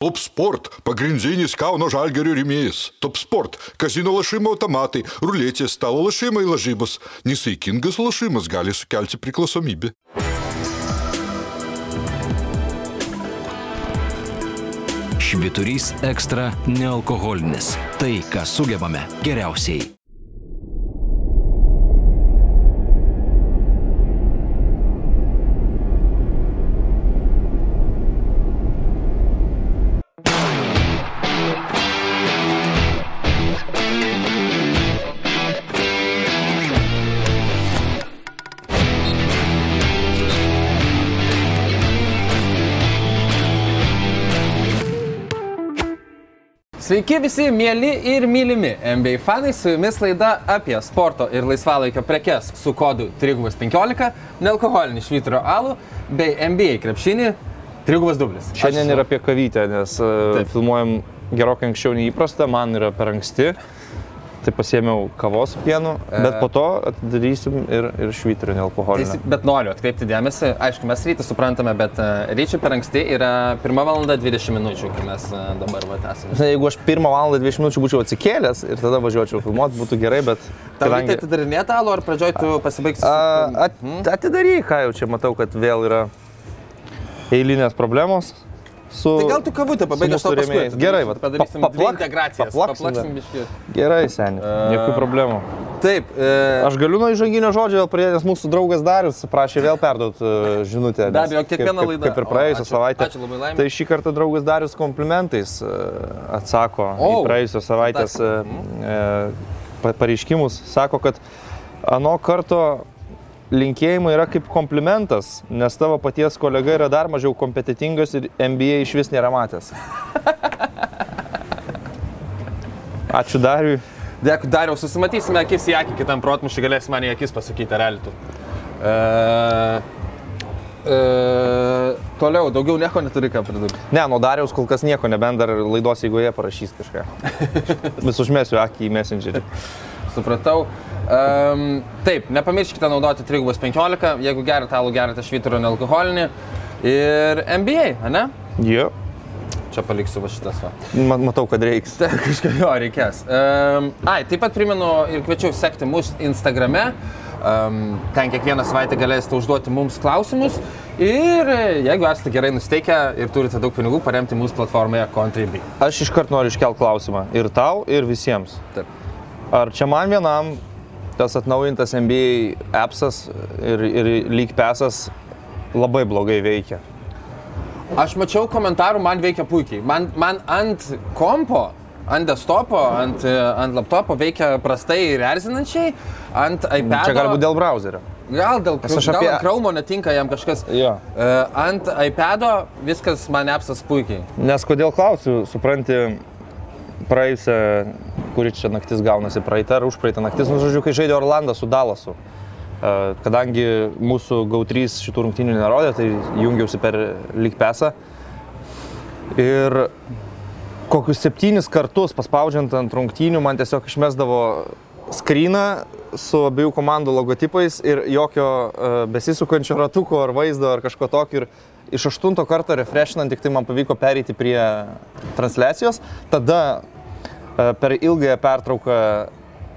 Top Sport - pagrindinis Kauno žalgerio rėmėjas. Top Sport - kazino lašimo automatai, ruletės, stalo lašimai lažybos. Nesaikingas lašimas gali sukelti priklausomybę. Šviturys ekstra nealkoholinis. Tai, ką sugebame geriausiai. Sveiki visi mėly ir mylimi NBA fanai, su jumis laida apie sporto ir laisvalaikio prekes su kodu 315, nealkoholinį švyturio alų bei NBA krepšinį 3 dublis. Šiandien ir apie kavytę, nes e, Taip. filmuojam gerokai anksčiau nei įprasta, man yra per anksti. Tai pasiėmiau kavos su pienu, bet po to atidarysim ir, ir švyturį nealkoholinį. Teisi, bet noriu atkreipti dėmesį, aišku, mes rytį suprantame, bet uh, ryčių per anksti yra 1 val. 20 minučių, kai mes uh, dabar esame. Jeigu aš pirmą valandą 20 minučių būčiau atsikėlęs ir tada važiuočiau filmuoti, būtų gerai, bet... Tau reikia atidarinėti alų ar pradžioj tu pasibaigsi? at, atidaryk, ką jau čia matau, kad vėl yra eilinės problemos su... Tai gal tu kavutę to mūsų paskui. rėmėjais. Gerai, va, padarysim paplak- integracijas. paplaksim Paplaksim dar. biški. Gerai, seniai, jokių problemų. Taip, e, Aš galiu nuo įžanginio žodžio vėl pradėti, nes mūsų draugas Darius prašė vėl perduoti uh, žinutę. Be abejo, kiekviena kaip, laida. Kaip, ir praėjusią savaitę. ačiū labai, Laimi. Tai šį kartą draugas Darius komplimentais uh, atsako O, į uh, uh, pa- pareiškimus. Sako, kad ano karto linkėjimai yra kaip komplimentas, nes tavo paties kolega yra dar mažiau kompetitingas ir MBA iš vis nėra matęs. Ačiū Dariui. Dėkui, Dariau, susimatysime akis į akį, kitam protmušį galėsi man į akis pasakyti, tu. E, e, toliau, daugiau nieko neturi ką pridurti. Ne, nuo Dariaus kol kas nieko, nebent dar laidos eigoje parašys kažką. Vis užmėsiu akį į messengerį. Supratau. Um, taip, nepamirškite naudoti 315, jeigu gerite alų, gerite švyturio nealkoholinį. Ir NBA, ne? Jo, Čia paliksiu va šitas va. Ma- matau, kad reiks. Tai kažkaip jo reikės. Um, ai, taip pat primenu ir kviečiu sekti mus Instagrame. Um, ten kiekvieną savaitę galėsite užduoti mums klausimus. Ir e, jeigu esate gerai nusteikę ir turite daug pinigų, paremti mūsų platformoje Contribui. Aš iškart noriu iškelti klausimą. Ir tau, ir visiems. Taip. Ar čia man vienam tas atnaujintas NBA appsas ir, ir lyg pesas labai blogai veikia? Aš mačiau komentarų, man veikia puikiai. Man, man ant kompo, ant desktopo, ant, ant laptopo veikia prastai ir erzinančiai, ant iPad. Čia gali būti dėl browserio. Gal dėl gal apie- Chrome netinka jam kažkas. Jo. Uh, ant iPad viskas man apsas puikiai. Nes kodėl klausiu, supranti, praėjusią, kuri čia naktis gaunasi, praeitą ar užpraeitą naktis, nu žodžiu, kai žaidė Orlandą su Dalasu. E, Kadangi mūsų GAU3 šitų rungtynių nerodė, tai jungiausi per lyg pesą. Ir kokius septynis kartus paspaudžiant ant rungtynių man tiesiog išmesdavo skryną su abiejų komandų logotipais ir jokio uh, besisukančio ratuko ar vaizdo ar kažko tokio. Ir iš aštunto karto refreshinant tik tai man pavyko pereiti prie transliacijos. Tada per ilgąją pertrauką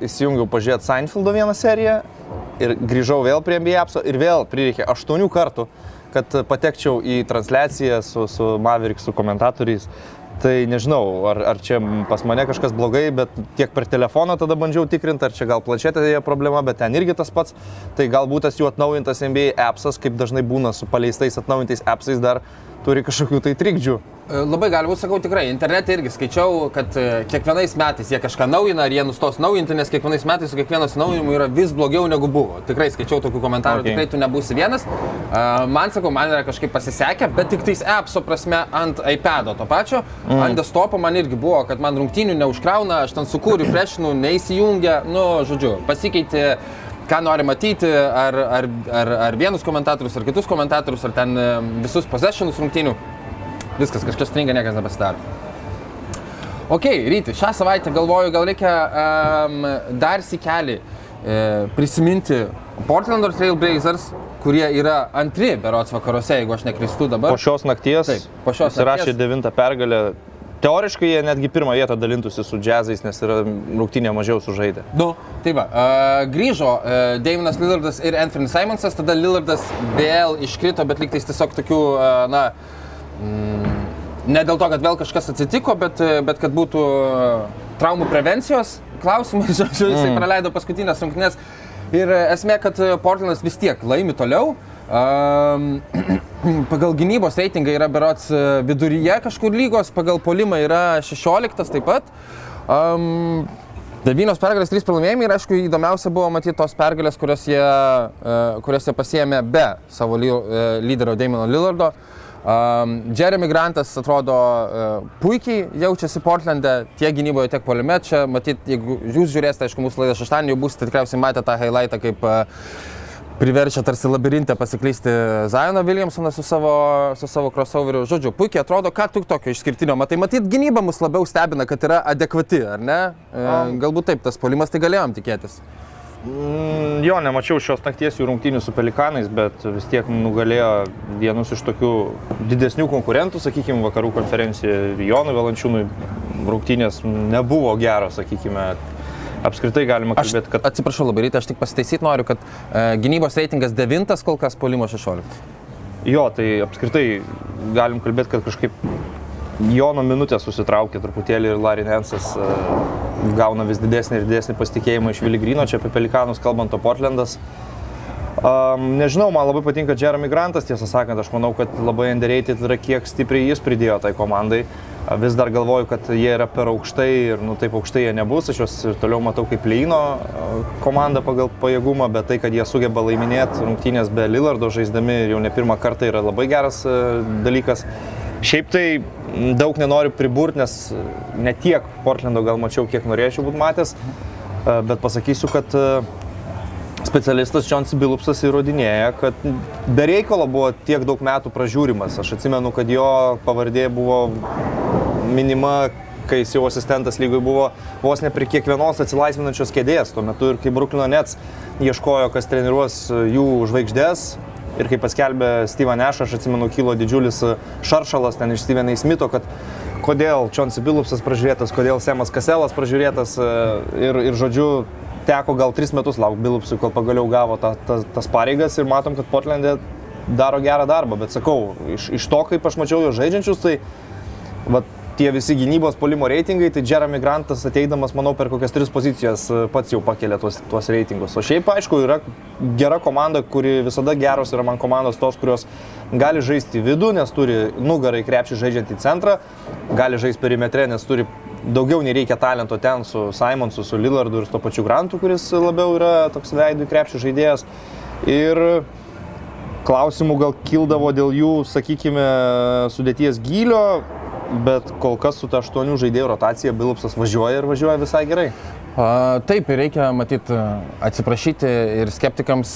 įsijungiau pažiūrėti Seinfeldo vieną seriją ir grįžau vėl prie NBA apso ir vėl prireikė aštuonių kartų, kad patekčiau į transliaciją su, su Mavericks, su komentatoriais. Tai nežinau, ar, ar čia pas mane kažkas blogai, bet tiek per telefoną tada bandžiau tikrinti, ar čia gal planšetėje problema, bet ten irgi tas pats. Tai galbūt tas jų atnaujintas NBA appsas, kaip dažnai būna su paleistais atnaujintais appsais, dar turi kažkokių tai trikdžių. E, Labai gali būti, sakau, tikrai. Internete irgi skaičiau, kad e, kiekvienais metais jie kažką naujina, ar jie nustos naujinti, nes kiekvienais metais su kiekvienu atsinaujinimu yra vis blogiau negu buvo. Tikrai skaičiau tokių komentarų, Okay. tikrai tu nebūsi vienas. E, Man, sakau, man yra kažkaip pasisekę, bet tik tais appso prasme ant iPad'o to pačio. Mm. Ant desktopo man irgi buvo, kad man rungtynių neužkrauna, aš ten sukūriu, freshinu, neįsijungia, nu, žodžiu, pasikeitė ką nori matyti, ar, ar, ar, ar vienus komentatorius, ar kitus komentatorius, ar ten visus possessionus rungtynių. Viskas, kažkas stringa, niekas nepasidaro. Ok, ryti, šią savaitę galvoju, gal reikia um, dar sikelį e, prisiminti Portlando Trailblazers, kurie yra antri berots vakaruose, jeigu aš neklystu dabar. Po šios nakties Taip, po šios pasirašė nakties. devintą pergalę. Teoriškai jie netgi pirmą vietą dalintųsi su džiazais, nes yra rungtynė mažiau sužaidę. Nu, tai va, uh, grįžo uh, Davinas Lillardas ir Anthony Simonsas, tada Lillardas vėl iškrito, bet lygtais tiesiog tokių, uh, na, mm, ne dėl to, kad vėl kažkas atsitiko, bet, uh, bet kad būtų uh, traumų prevencijos klausimai, žodžiu, jisai mm. praleido paskutinės rungtynės. Ir uh, esmė, kad uh, Portlandas vis tiek laimi toliau. Um, pagal gynybos reitingą yra berots uh, viduryje kažkur lygos, pagal polimą yra 16 taip pat. Um, Devynios pergalės, trys pralaimėjimai ir aišku įdomiausia buvo matyti tos pergalės, kurias jie, e, kurias jie pasiemė be savo ly, e, lyderio Daimono Lillardo. Um, Jeremy Grantas atrodo uh, puikiai jaučiasi Portlande, tiek gynyboje, tiek polime. Čia matyt, jeigu jūs žiūrėsite, aišku, mūsų laidą šeštadienį, jau būsite tikriausiai matę tą highlightą, kaip uh, priverčia tarsi labirinte pasiklysti Zioną Williamsoną su savo, su savo crossoveriu. Žodžiu, puikiai atrodo, ką tu tokio išskirtinio matai. Matyt, gynyba mus labiau stebina, kad yra adekvati, ar ne? E, galbūt taip, tas polimas tai galėjom tikėtis. Mm, Jo, nemačiau šios nakties jų rungtynių su Pelikanais, bet vis tiek nugalėjo vienus iš tokių didesnių konkurentų, sakykime, vakarų konferencijoje. Jonui Valančiūnui rungtynės nebuvo geros, sakykime. Apskritai galima kalbėti, kad atsiprašau labai, ryte, aš tik pasitaisyti noriu, kad e, gynybos reitingas 9, kol kas polimo 16. jo, tai apskritai galim kalbėti, kad kažkaip Jono minutė susitraukė truputėlį ir Larry Nensas e, gauna vis didesnį ir didesnį pasitikėjimą iš Viligrino, čia apie Pelikanus kalbant, o Portlandas. Um, nežinau, man labai patinka Jeremy Grantas, tiesą sakant, aš manau, kad labai underrated yra, kiek stipriai jis pridėjo tai komandai. Vis dar galvoju, kad jie yra per aukštai ir nu, taip aukštai jie nebus, aš juos ir toliau matau kaip Leino komanda pagal pajėgumą, bet tai, kad jie sugeba laiminėti rungtynės be Lillardo žaisdami jau ne pirmą kartą yra labai geras dalykas. Šiaip tai daug nenoriu priburti, nes ne tiek Portlando gal mačiau, kiek norėčiau būti matęs, bet pasakysiu, kad specialistas Johnson Bilupsas įrodinėja, kad be reikalo buvo tiek daug metų pražiūrimas. Aš atsimenu, kad jo pavardė buvo minima, kai jis jau asistentas lygoj buvo vos ne prie kiekvienos atsilaisvinančios kėdės. Tuo metu ir kai Bruklino Nets ieškojo, kas treniruos jų žvaigždės. Ir kai paskelbė Steven Nash, aš atsimenu, kilo didžiulis šaršalas ten iš Stevenai Smito, kad kodėl Čonsi Bilupsas pražiūrėtas, kodėl Semas Kaselas pražiūrėtas e, ir, ir žodžiu, teko gal tris metus laukti Bilupsui, kol pagaliau gavo ta, ta, tas pareigas ir matom, kad Portlandė daro gerą darbą, bet sakau, iš, iš to, kaip aš mačiau jo žaidžiančius, tai vat, tie visi gynybos polimo reitingai, tai Jeremy Grantas ateidamas, manau, per kokias tris pozicijas e, pats jau pakėlė tuos, tuos reitingus. O šiaip, aišku, yra gera komanda, kuri visada geros yra man komandos tos, kurios gali žaisti vidų, nes turi nugarai krepšį žaidžiant į centrą, gali žaisti perimetre, nes turi daugiau nereikia talento ten su Simonsu, su Lillardu ir su to pačiu Grantu, kuris labiau yra toks veidų į krepšį žaidėjas. Ir klausimų gal kildavo dėl jų, sakykime, sudėties gylio, bet kol kas su ta aštuonių žaidėjų rotacija Bilupsas važiuoja ir važiuoja visai gerai. A, Taip, reikia matyti, atsiprašyti ir skeptikams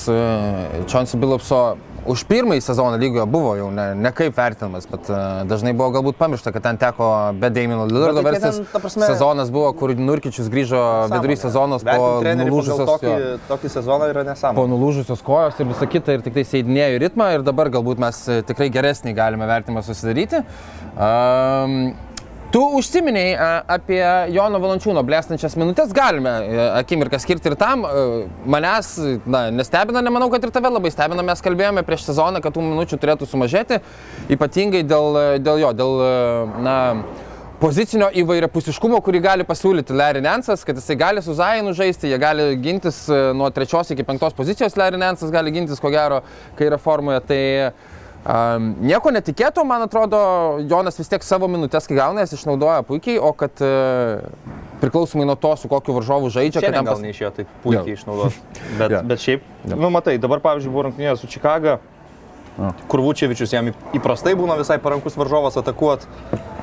Čonsi Bilupso už pirmąjį sezoną lygoje buvo jau ne, ne kaip vertinamas, bet e, dažnai buvo galbūt pamiršta, kad ten teko be Damino Lillardo tai ta prasme- Sezonas buvo, kur Nurkičius grįžo vidury sezonos po nulūžusios, tokį, tokį sezoną yra po nesąmonė. nulūžusios kojos ir visa kita ir tik tai sėdinėjo į ritmą ir dabar galbūt mes e, tikrai geresnį galime vertimą susidaryti. Um, Tu užsiminėjai a, apie Jono Valančiūno blėstančias minutės, galime e, akimirką skirti ir tam. E, Manęs na, nestebina, nemanau, kad ir tave labai stebina. Mes kalbėjome prieš sezoną, kad tų minučių turėtų sumažėti, ypatingai dėl, dėl jo, dėl e, na, pozicinio įvairiapusiškumo, kurį gali pasiūlyti Larry Nensas, kad jisai gali su Zainu žaisti, jie gali gintis e, nuo trečios iki penktos pozicijos, Larry Nensas gali gintis, ko gero, kai yra formoje. Tai um, nieko netikėto, man atrodo, Jonas vis tiek savo minutės, kai gauna, jas išnaudoja puikiai, o kad uh, priklausomai nuo to, su kokiu varžovu žaidžia, kad jam gal neišėjo taip puikiai Jo. išnaudoti. Bet, Jo. bet šiaip, nu matai, dabar pavyzdžiui buvo rungtynė su Čikaga, kur Vučevičius jam įprastai būna visai parankus varžovas atakuot.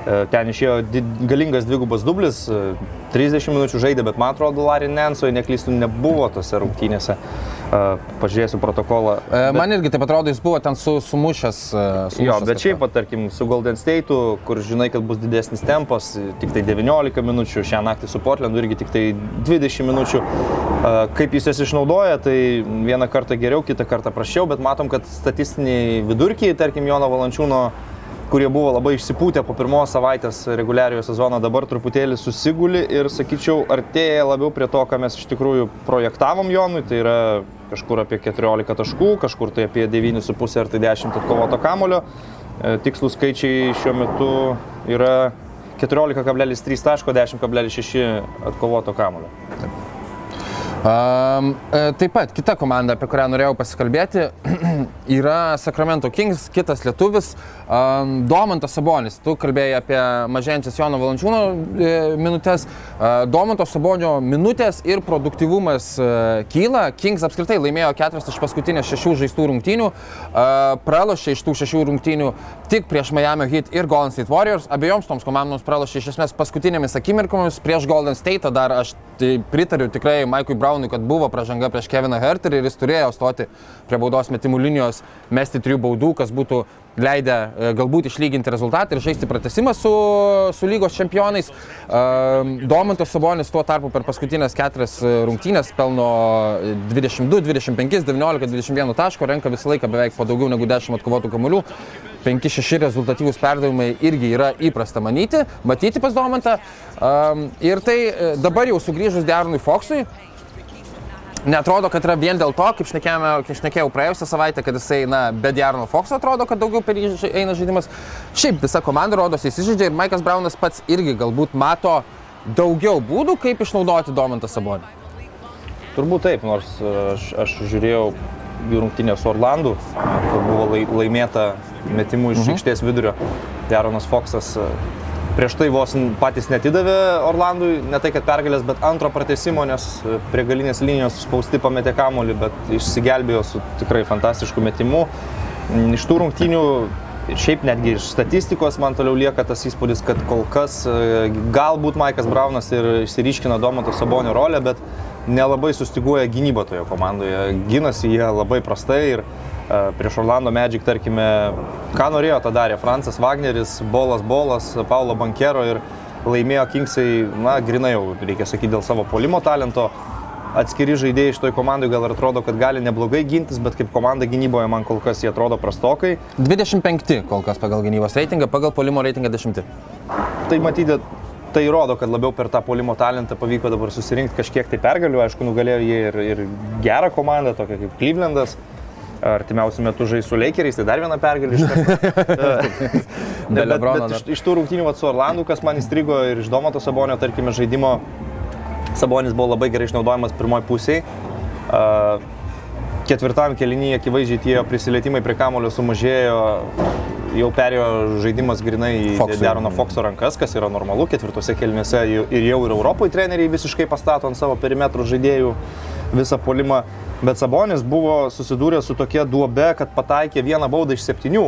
E, Ten išėjo galingas dvigubas dublis, e, 30 minučių žaidė, bet man atrodo, Larry Nensoje neklystų nebuvo tose rungtynėse. pažiūrėsiu protokolą. E, Man irgi taip atrodo, jis buvo ten su, sumušęs. e, sumušęs Jo, bet šiaip, tarkim, su Golden State'u, kur žinai, kad bus didesnis tempas, tik tai 19 minučių, šią naktį su Portlandu irgi tik tai 20 minučių. Kaip jis jas išnaudoja, tai vieną kartą geriau, kitą kartą prašiau, bet matom, kad statistiniai vidurkiai, tarkim, Jono Valančiūno, kurie buvo labai išsipūtę po pirmos savaitės reguliariojo sezono, dabar truputėlį susiguli ir, sakyčiau, artėja labiau prie to, ką mes iš tikrųjų projektavom Jonui, tai yra kažkur apie 14 taškų, kažkur tai apie 9,5 ar tai 10 atkovoto kamulio. E, Tikslų skaičiai šiuo metu yra 14,3 taško, 10,6 atkovoto kamulio. Um, taip pat kita komanda, apie kurią norėjau pasikalbėti, yra Sacramento Kings, kitas lietuvis, um, Domantas Sabonis. Tu kalbėjai apie mažėjančias Jono Valančiūno e, minutės. Domanto Sabonio minutės ir produktyvumas uh, kyla. Kings apskritai laimėjo keturias iš paskutinės šešių žaistų rungtynių. Pralošė iš tų šešių rungtynių tik prieš Miami Heat ir Golden State Warriors. Abiejoms toms komandoms pralošė iš esmės paskutinėmis akimirkomis prieš Golden State. Dar aš tai pritariu tikrai Maikui Brownui, kad buvo pražanga prieš Keviną Herterį ir jis turėjo stoti prie baudos metimų linijos, mesti trijų baudų, kas būtų leidę e, galbūt išlyginti rezultatą ir žaisti pratesimą su, su lygos čempionais. Um, Domantas Sabonis tuo tarpu per paskutinės keturias e, rungtynės pelno 22, 25, 19, 21 taško, renka visą laiką beveik po daugiau negu 10 atkovotų kamuolių. 5-6 rezultatyvūs perdavimai irgi yra įprasta manyti, matyti pas Domantą. Ir tai e, dabar jau sugrįžus Deronui Foksui, Netrodo, kad yra vien dėl to, kaip šnekėjau praėjusią savaitę, kad jisai, na, be Diarono Foxo atrodo, kad daugiau per jį eina žaidimas. Šiaip visa komanda rodosi įsižaidžia ir Maikas Braunas pats irgi galbūt mato daugiau būdų, kaip išnaudoti Domantą Sabonį. Turbūt taip, nors e, aš, aš žiūrėjau rungtynę su Orlandu, kur buvo lai, laimėta metimų iš mhm. aikštės vidurio. Jaronas Foksas e, prieš tai vos patys netidavė Orlandui, ne tai kad pergalės, bet antro pratesimo, nes e, prie galinės linijos spausti pametė kamolį, bet išsigelbėjo su tikrai fantastišku metimu. Iš tų rungtynių šiaip netgi iš statistikos man toliau lieka tas įspūdis, kad kol kas e, galbūt Maikas Braunas ir išsiriškina Domanto Sabonio rolę, bet nelabai sustiguoja gynyba toje komandoje. Ginasi jie labai prastai ir prieš Orlando Magic, tarkime, ką norėjo, tą darė Francas Wagneris, Bolas Bolas, Paulo Bankero ir laimėjo Kingsai, na, grinai jau, reikia sakyti, dėl savo polimo talento. Atskiri žaidėjai iš toj komandai gal ir atrodo, kad gali neblogai gintis, bet kaip komanda gynyboje man kol kas jie atrodo prastokai. 25 kol kas pagal gynybos reitingą, pagal polimo reitingą 10. Tai matyti, tai rodo, kad labiau per tą polimo talentą pavyko dabar susirinkti kažkiek tai pergalių. Aišku, nugalėjo jie ir, ir gerą komandą, tokią kaip Clevelandas. Artimiausių metų žais su Lakeriais, tai dar viena pergalė. iš karto. Iš, iš tų rungtynių vat su Orlandu, kas man įstrigo ir iš Domato Sabonio, tarkime, žaidimo, Sabonis buvo labai gerai išnaudojamas pirmoji pusėje. Uh, ketvirtam kelinyje akivaizdžiai tie prisilietimai prie kamulio sumažėjo, jau perėjo žaidimas grinai į Foxui. Derono Foxo rankas, kas yra normalu, ketvirtose kelniuose ir jau ir Europoje treneriai visiškai pastato ant savo perimetrų žaidėjų visą polimą. Bet Sabonis buvo susidūręs su tokia duobe, kad pataikė vieną baudą iš septynių.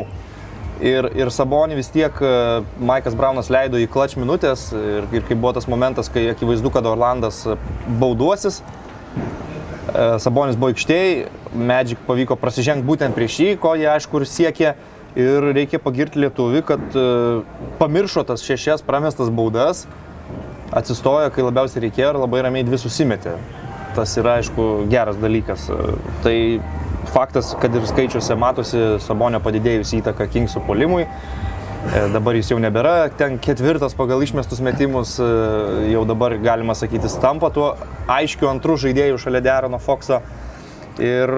Ir, ir Sabonį vis tiek e, Maikas Braunas leido į klač minutės ir, ir kai buvo tas momentas, kai akivaizdu, kad Orlandas bauduosis, e, Sabonis buvo aikštėje, Magic pavyko prasižengti būtent prieš jį, ko jie aišku ir siekė. Ir reikia pagirti lietuvį, kad e, pamiršo tas šešias pramestas baudas, atsistojo, kai labiausiai reikėjo ir labai ramiai dvi susimetė. Tas yra aišku geras dalykas. Tai faktas, kad ir skaičiuose matosi Sabonio padidėjusi įtaka Kingsų polimui. E, Dabar jis jau nebėra ten ketvirtas pagal išmestus metimus, e, jau dabar galima sakyti, tampa tuo aiškiu antrų žaidėjų šalia Derono Foxo. Ir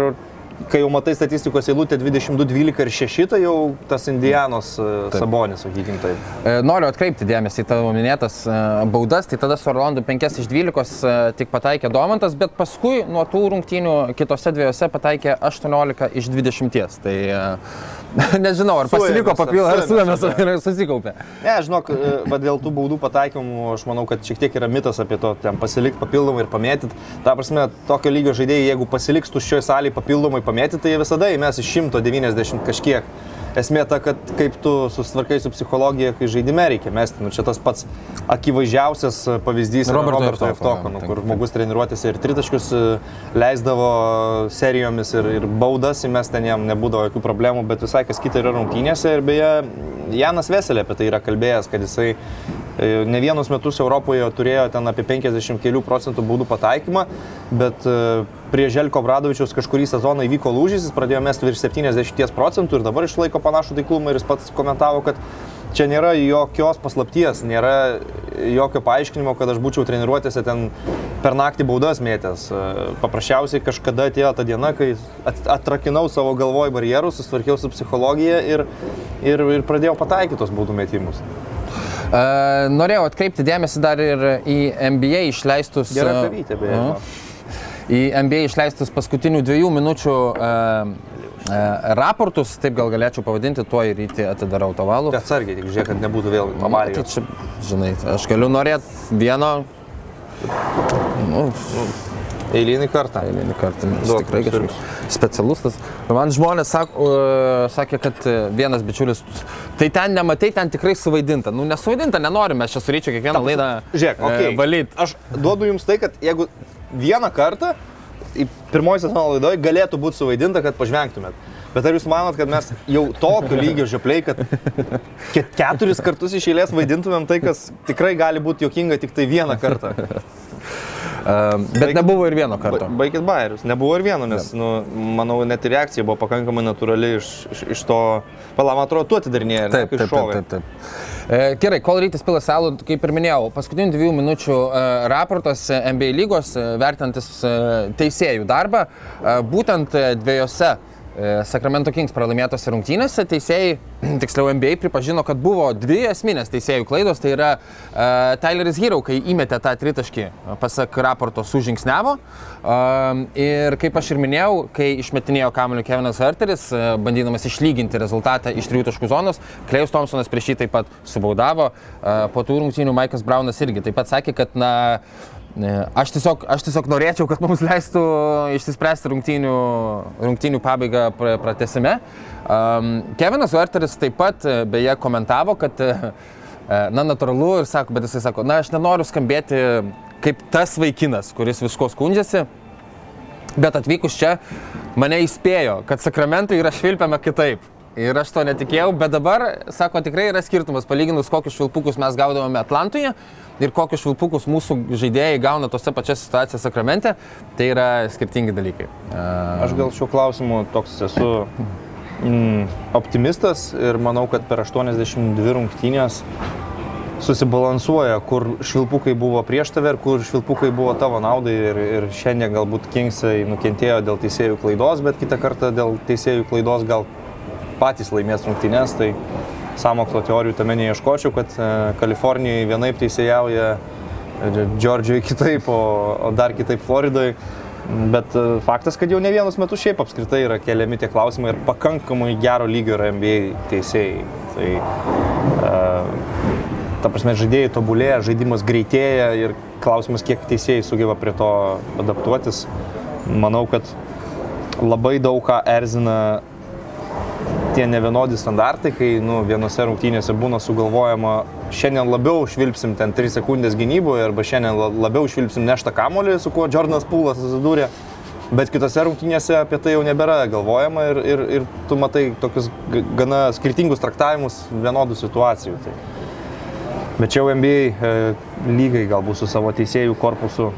kai jau matai statistikos eilutę 22, 12 ir 6, tai jau tas Indianos e, Sabonis, sakykim taip. E, Noriu atkreipti dėmesį į tavo minėtas e, baudas, tai tada su Orlandu 5 iš 12 e, tik pataikė Domantas, bet paskui nuo tų rungtynių kitose dviejose pataikė 18 iš 20. Tai nežinau, ar pasiliko papildomai, ar suėmės, ar susikaupė. Ne, žinok, va dėl tų baudų pataikymų, aš manau, kad šiek tiek yra mitas apie to, ten pasilikti papildomai ir pamėtyti. Ta prasme, tokio lygio žaidėjai, jeigu pasiliks tuščioje salėje papildomai pamėtyti, tai visada įmes iš 190 kažkiek. esmė ta, kad kaip tu susitvarkai su psichologija, kai žaidime reikia mesti. Nu, čia tas pats akivaizdžiausias pavyzdys Roberto Roberto Eftoko, nu, kur žmogus treniruotėse ir tritaškius e, leisdavo serijomis ir, ir baudas, mes ten jam nebūdavo jokių problemų, bet visai kas kita yra rungtynėse. Ir beje, Janas Veselė apie tai yra kalbėjęs, kad jisai e, ne vienus metus Europoje turėjo ten apie 50 kelių procentų baudų pataikymą, bet e, prie Želko Bradovičiaus kažkurį sezoną įvyko lūžis, jis pradėjo mesti virš 70 procentų ir dabar išlaiko panašų taiklumą ir jis pats komentavo, kad čia nėra jokios paslapties, nėra jokio paaiškinimo, kad aš būčiau treniruotėse ten per naktį baudas mėtęs. E, Paprasčiausiai kažkada atėjo ta diena, kai at- atrakinau savo galvoj barjerus, susitvarkiau su psichologija ir, ir, ir pradėjau pataikyti tos baudų metimus. E, norėjau atkreipti dėmesį dar ir į NBA išleistus. Gerai e, pavytė, beje. aha. Į NBA išleistus paskutinių dviejų minučių e, e, raportus, taip gal galėčiau pavadinti, tuo ir rytį atidarau tą valų. Atsargiai, tik žiūrėk, kad nebūtų vėl Tai avarijos. čia, žinai, aš galiu norėti vieno. Nu, Eilinį kartą. eilinį kartą. Duok, Tikrai kažkoks specialus. tas. Man žmonės sak, uh, sakė, kad e, vienas bičiulis, tai ten nematai, ten tikrai suvaidinta. Nu, nesuvaidinta, nenorime, aš čia suryčiau kiekvieną laidą Žiūrėk, okay. valyti. Aš duodu jums tai, kad jeigu vieną kartą į pirmoji sezono laidoje galėtų būti suvaidinta, kad pažvengtumėt. Bet ar jūs manot, kad mes jau tokio lygio žiopliai, kad ke- keturis kartus iš eilės vaidintumėm tai, kas tikrai gali būti jokinga tik tai vieną kartą? Uh, bet nebuvo ir vieno karto. Ba- Baikit bairius. Nebuvo ir vieno, nes, nu, manau, net ir reakcija buvo pakankamai natūrali iš, iš, iš to... Pala, man atrodo, tu atidarinėjai. ar ne, Taip, taip, taip, taip, taip. E, gerai, kol rytis pila salų, kaip ir minėjau, paskutinių dviejų minučių e, raportas NBA lygos e, vertinantis e, teisėjų darbą, e, būtent e, dviejose Sacramento Kings pralaimėtose rungtynėse teisėjai, tiksliau NBA, pripažino, kad buvo dvi esminės teisėjų klaidos. Tai yra uh, Tyleris Hero, kai įmetė tą tritaškį, e, pasak raporto, sužingsnevo. Uh, ir kaip aš ir minėjau, kai išmetinėjo kamuolį Kevinas Herteris, uh, bandydamas išlyginti rezultatą iš trijų taškų zonos, Klejus Thompsonas prieš jį taip pat subaudavo. Uh, po tų rungtynių Maikas Braunas irgi taip pat sakė, kad na, Ne, Aš tiesiog, aš tiesiog norėčiau, kad mums leistų išsispręsti rungtynių, rungtynių pabaigą pra- pratęsime. Um, Kevinas Werteris taip pat e, beje komentavo, kad, e, e, na, natūralu ir sako, bet jisai sako, na, aš nenoriu skambėti kaip tas vaikinas, kuris visko skundžiasi, bet atvykus čia mane įspėjo, kad sakramentui yra švilpiama kitaip. Ir aš to netikėjau, bet dabar, sako, tikrai yra skirtumas palyginus, kokius švilpukus mes gaudavome Atlantoje ir kokius švilpukus mūsų žaidėjai gauna tose pačiose situacijose sakramente. Tai yra skirtingi dalykai. Uh, Aš gal šiuo klausimu toks esu mm, optimistas ir manau, kad per 82 rungtynės susibalansuoja, kur švilpukai buvo prieš tave ir kur švilpukai buvo tavo naudai. Ir, ir šiandien galbūt Kingsai nukentėjo dėl teisėjų klaidos, bet kitą kartą dėl teisėjų klaidos gal patys laimės rungtynės. Tai samokslo teorijų tame neieškočiau, kad e, Kalifornijai vienaip teisėjauja, Džordžijoje kitaip, o, o dar kitaip Floridoje. Bet e, faktas, kad jau ne vienus metus šiaip apskritai yra keliami tie klausimai ir pakankamai gero lygio yra NBA teisėjai. Tai, ta prasme, žaidėjai tobulėja, žaidimas greitėja ir klausimas, kiek teisėjai sugeba prie to adaptuotis. Manau, kad labai daug ką erzina tie nevienodi standartai, kai nu, vienose rungtynėse būna sugalvojama, šiandien labiau švilpsim ten 3 sekundės gynyboje arba šiandien la- labiau švilpsim neštą kamolį, su kuo Jordanas Pūlas susidūrė. Bet kitose rungtynėse apie tai jau nebėra galvojama ir, ir, ir tu matai tokius gana skirtingus traktavimus vienodų situacijų. Tai. Bet čia jau NBA e, lygai galbūt su savo teisėjų korpusu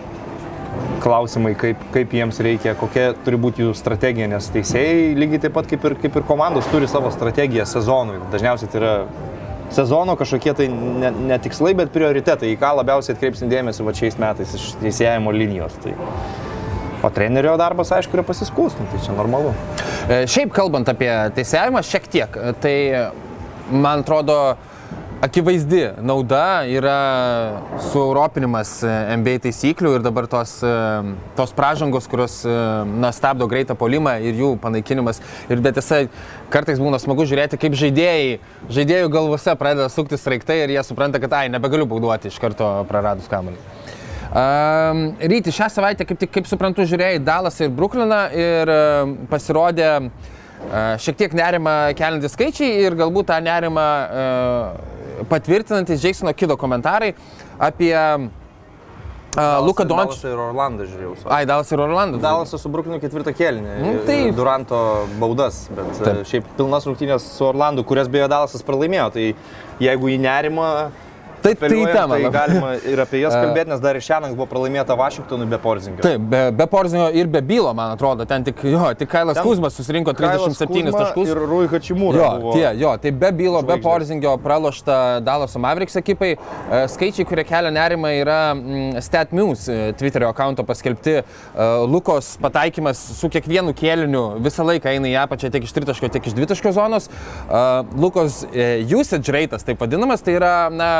klausimai, kaip, kaip jiems reikia, kokia turi būti jų strategija, nes teisėjai lygiai taip pat kaip ir, kaip ir komandos turi savo strategiją sezonui. Dažniausiai tai yra sezono kažkokie tai ne, ne tikslai, bet prioritetai, į ką labiausiai atkreipsim dėmesį va šiais metais iš teisėjimo linijos. Tai. O trenerio darbas, aišku, yra pasiskūstum, tai čia normalu. E, Šiaip kalbant apie teisėjimą, šiek tiek, tai man atrodo akivaizdi nauda yra sueuropinimas e, NBA taisyklių ir dabar tos, e, tos pražangos, kurios e, na, stabdo greitą polimą ir jų panaikinimas. Ir bet tiesa, kartais būna smagu žiūrėti, kaip žaidėjai, žaidėjų galvose pradeda suktis raiktai ir jie supranta, kad ai, nebegaliu bauduoti iš karto praradus kamuolį. Um, Ryti, šią savaitę, kaip, kaip suprantu, žiūrėjai Dalasą ir Brukliną ir um, pasirodė šiek tiek nerima keliantys skaičiai ir galbūt tą nerimą e, patvirtinantis Jasono Kido komentarai apie Uh, Luka Dončičius. Dalasą ir Orlandą žiūrėjau. Ai, Dalas ir Orlandas. Dalasą su Brukinu ketvirtą kėlinį. Nu, taip. Duranto baudas, bet Taip. taip. šiaip pilnas rungtynės su Orlandu, kurias beje Dalasas pralaimėjo. Tai jeigu jį nerima, Tai- tai tema tai galima ir apie jas kalbėti, nes dar ir šiandien buvo pralaimėta Vašingtonui be Porzingio. Taip, be, be Porzinio ir be Bylo, man atrodo, ten tik, jo, tik Kailas Ten Kuzmas susirinko 37 taškus. Ir Rui Hačimūra. Jo, buvo. tie, jo, tai be bylo, be žvaigždės. Porzingio pralošta Dalaso Mavericks ekipai. E, Skaičiai, kurie kelia nerimą, yra mm, StatMuse Twitterio akonto paskelbti. E, Lukos pataikymas su kiekvienu kėliniu visą laiką eina į apačią tiek iš tritaškio, tiek iš dvitaškio zonos. E, Lukos usage rate'as, taip vadinamas, tai yra, na,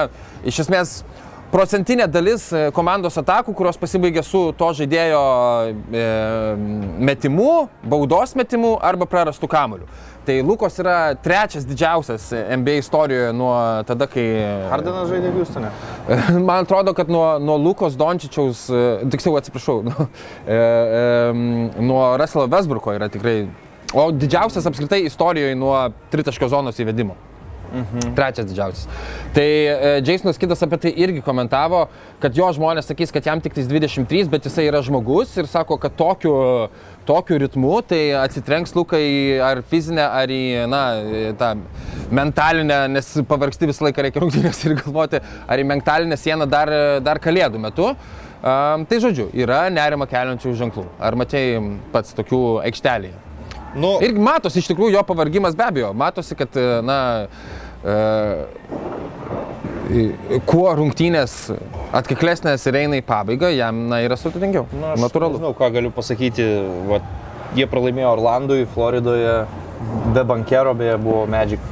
iš esmės procentinė dalis e, komandos atakų, kurios pasibaigė su to žaidėjo e, metimu, baudos metimu arba prarastų kamoliu. Tai Lukos yra trečias didžiausias NBA istorijoje nuo tada, kai... Hardinas žaidė Houstone. Man atrodo, kad nuo, nuo Lukos Dončičiaus, e, tiksliau atsiprašau, nuo, e, e, nuo Russelo Westbrooko yra tikrai... O didžiausias apskritai istorijoje nuo tritaškio zonos įvedimo. Mhm. Trečias didžiausias. Tai e, Jasonas Kidas apie tai irgi komentavo, kad jo žmonės sakys, kad jam tik tais 23, bet jisai yra žmogus ir sako, kad tokiu, tokiu ritmu tai atsitrenks Lukai ar fizinę, ar į, na, tą mentalinę, nes pavargsti visą laiką reikia rungtynės ir galvoti, ar į mentalinę sieną dar, dar kalėdų metu. Um, tai žodžiu, yra nerima keliančių ženklų. Ar matėjai pats tokių aikštelėje? Nu, Ir matosi iš tikrųjų jo pavargimas be abejo. Matosi, kad, e, na, e, kuo rungtynės atkiklesnės ir eina į pabaigą, jam, na, yra sudėtingiau. nu, aš Natūralu. Žinau, ką galiu pasakyti. Va, jie pralaimėjo Orlandui, Floridoje, be bankero beje buvo Magic.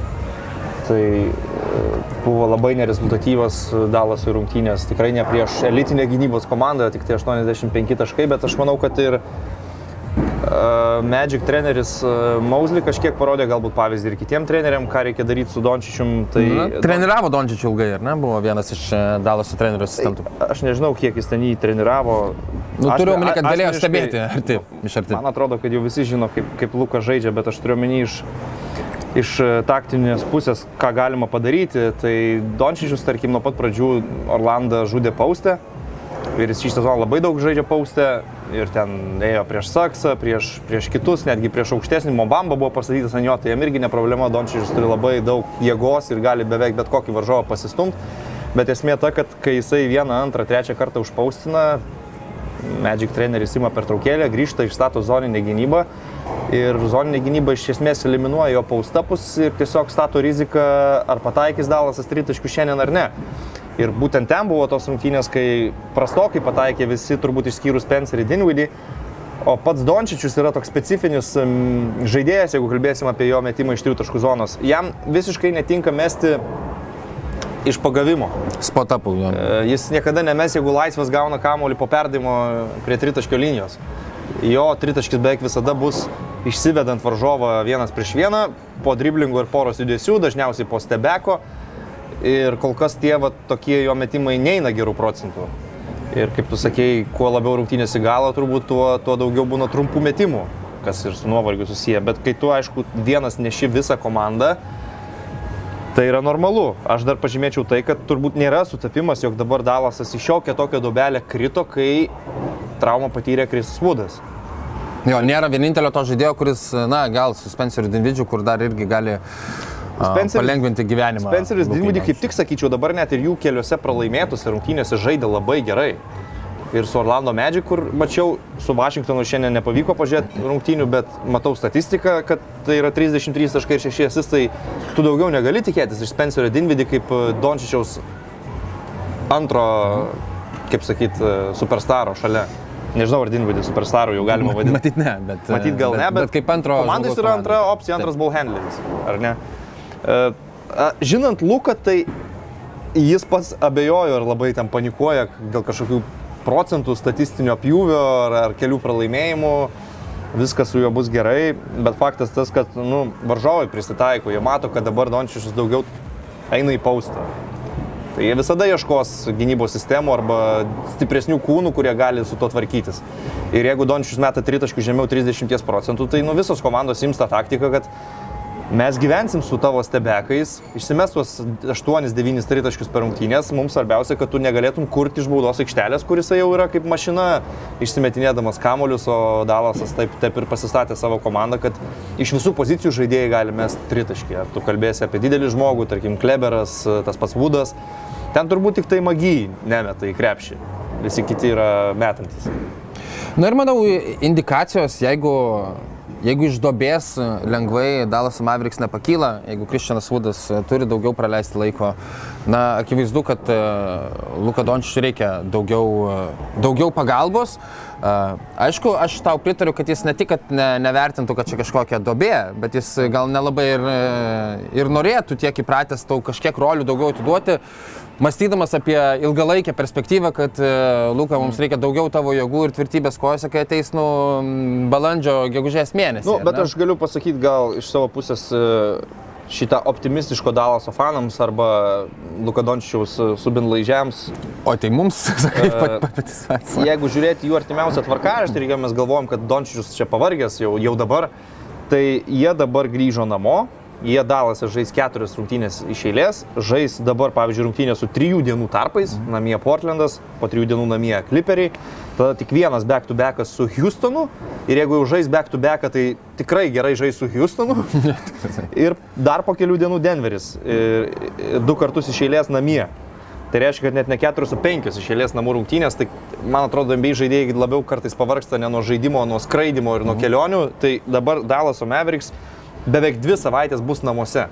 Tai e, buvo labai nerezultatyvas Dalasų rungtynės. Tikrai ne prieš elitinę gynybos komandą, tik tai 85 taškai, bet aš manau, kad ir uh, Magic treneris Mausli kažkiek parodė galbūt pavyzdį ir kitiem treneriam, ką reikia daryti su Dončičium. Tai Na, treniravo Dončičių ilgai, ar ne? Buvo vienas iš Dalaso trenerių asistentų. Aš nežinau, kiek jis ten jį treniravo. Nu, turiu omeny, kad galėjo stebėti arti, iš arti. Man atrodo, kad jau visi žino, kaip, kaip Lukas žaidžia, bet aš turiu omeny iš, iš taktinės pusės, ką galima padaryti. Tai Dončičius, tarkim, nuo pat pradžių Orlandą žudė paustę. Ir jis šį sezoną labai daug žaidžia paustę. Ir ten ėjo prieš Saksą, prieš, prieš kitus, netgi prieš aukštesnį Mobamba buvo pastatytas ant jo. Tai jam irgi ne problema, Dončičius turi labai daug jėgos ir gali beveik bet kokį varžovą pasistumti. Bet esmė ta, kad kai jisai vieną, antrą, trečią kartą užpaustina, Magic treneris ima pertraukėlę, grįžta, išstato zoninę gynybą ir zoninė gynyba iš esmės eliminuoja jo paustapus ir tiesiog stato riziką, ar pataikys Dalasas tritaškių šiandien ar ne. Ir būtent ten buvo tos rungtynės, kai prastokai pataikė visi, turbūt išskyrus Spencerį Dinvidį. O pats Dončičius yra toks specifinis žaidėjas, jeigu kalbėsim apie jo metimą iš tritaškų zonos. Jam visiškai netinka mesti iš pagavimo. Spotapų. jo. E, Jis niekada nemes, jeigu laisvas gauna kamuolį po perdimo prie tritaškio linijos. Jo tritaškis beveik visada bus išsivedant varžovą vienas prieš vieną, po driblingų ir poros judesių, dažniausiai po stebeko. Ir kol kas tie va, tokie jo metimai neina gerų procentų. Ir kaip tu sakėjai, kuo labiau rungtynės į galą, turbūt tuo, tuo daugiau būna trumpų metimų, kas ir su nuovargiu susiję. Bet kai tu, aišku, vienas neši visą komandą, Tai yra normalu. Aš dar pažymėčiau tai, kad turbūt nėra sutapimas, jog dabar Dalasas iš šiokią tokią dobelę krito, kai traumą patyrė Krisas Vudas. Jo, nėra vienintelio to žaidėjo, kuris, na, gal su Spenceriu Dinvidžiu, kur dar irgi gali Spenceris- palengvinti gyvenimą. Spenceris Dinvidį kaip tik sakyčiau, dabar net ir jų keliose pralaimėtose rungtynėse žaidė labai gerai. Ir su Orlando Magic, kur mačiau, su Vašingtonu šiandien nepavyko pažiūrėti rungtynių, bet matau statistiką, kad tai yra 33 taškai ir 6 asistai. Tu daugiau negali tikėtis iš Spencerio Dinvidį kaip e, Dončičiaus antro, kaip sakyt, e, superstaro šalia. Nežinau, ar Dinvidį superstaru jau galima vadinti. Matyt ne, bet. Matyt gal ne, bet, bet kaip antro. Komandai žmogaus yra antra opcija, antras ball handleris, ar ne? E, a, Žinant Luką, tai jis pats abejojo ir labai ten panikuoja dėl kažkokių procentų statistinio pjūvio ar, ar kelių pralaimėjimų. Viskas su juo bus gerai, bet faktas tas, kad nu, varžovai prisitaiko, jie mato, kad dabar Dončičius daugiau eina į paustą. Tai jie visada ieškos gynybos sistemų arba stipresnių kūnų, kurie gali su to tvarkytis. Ir jeigu Dončius meta tritaškių žemiau 30 procentų, tai nu visos komandos ims tą taktiką, kad mes gyvensim su tavo stebekais, išsimes tuos 8-9 tritaškius per rungtynės, mums svarbiausia, kad tu negalėtum kurti iš baudos aikštelės, kuris jau yra kaip mašina, išsimetinėdamas kamolius, o Dalasas taip, taip ir pasistatė savo komandą, kad iš visų pozicijų žaidėjai gali mesti tritaškį. Ar tu kalbėsi apie didelį žmogų, tarkim, Kleberas, tas pats Vudas, ten turbūt tik tai magijai nemeta į krepšį, visi kiti yra metantis. Na ir manau, indikacijos, jeigu Jeigu iš dobės lengvai Dalas Mavericks nepakyla, jeigu Kristianas Vudas turi daugiau praleisti laiko, na, akivaizdu, kad uh, Luka Dončiui reikia daugiau, daugiau pagalbos. Aišku, aš tau pritariu, kad jis ne tik, kad ne, nevertintų, kad čia kažkokia dobė, bet jis gal nelabai ir, ir norėtų tiek įpratęs tau kažkiek rolių daugiau atiduoti mąstydamas apie ilgalaikę perspektyvą, kad e, Luka, mums reikia daugiau tavo jėgų ir tvirtybės kojose, kai ateis nu, balandžio, gegužės mėnesį. Nu, bet ne? aš galiu pasakyti gal iš savo pusės e, šitą optimistiško Dalaso fanams arba Lukadončiaus e, subinlaižiams. O tai mums, sakai, pat, patys pats. Jeigu žiūrėti jų artimiausią tvarkaraštį ir mes galvojam, kad Dončius čia pavargęs jau, jau dabar, tai jie dabar grįžo namo, Jie dalasi žais keturias rungtynės iš eilės, žais dabar, pavyzdžiui, rungtynės su trijų dienų tarpais, namie Portlandas, po trijų dienų namie Clipperiai, tada tik vienas back-to-backas su Houstonu ir jeigu jau žais back-to-backą, tai tikrai gerai žais su Houstonu ir dar po kelių dienų Denveris, ir, du kartus iš eilės namie. Tai reiškia, kad net ne 4, o 5 iš eilės namų rungtynės, tai man atrodo, MBA žaidėjai labiau kartais pavarksta ne nuo žaidimo, nuo skraidimo ir nuo mhm. kelionių. Tai dabar Dalas Mavericks beveik dvi savaitės bus namuose.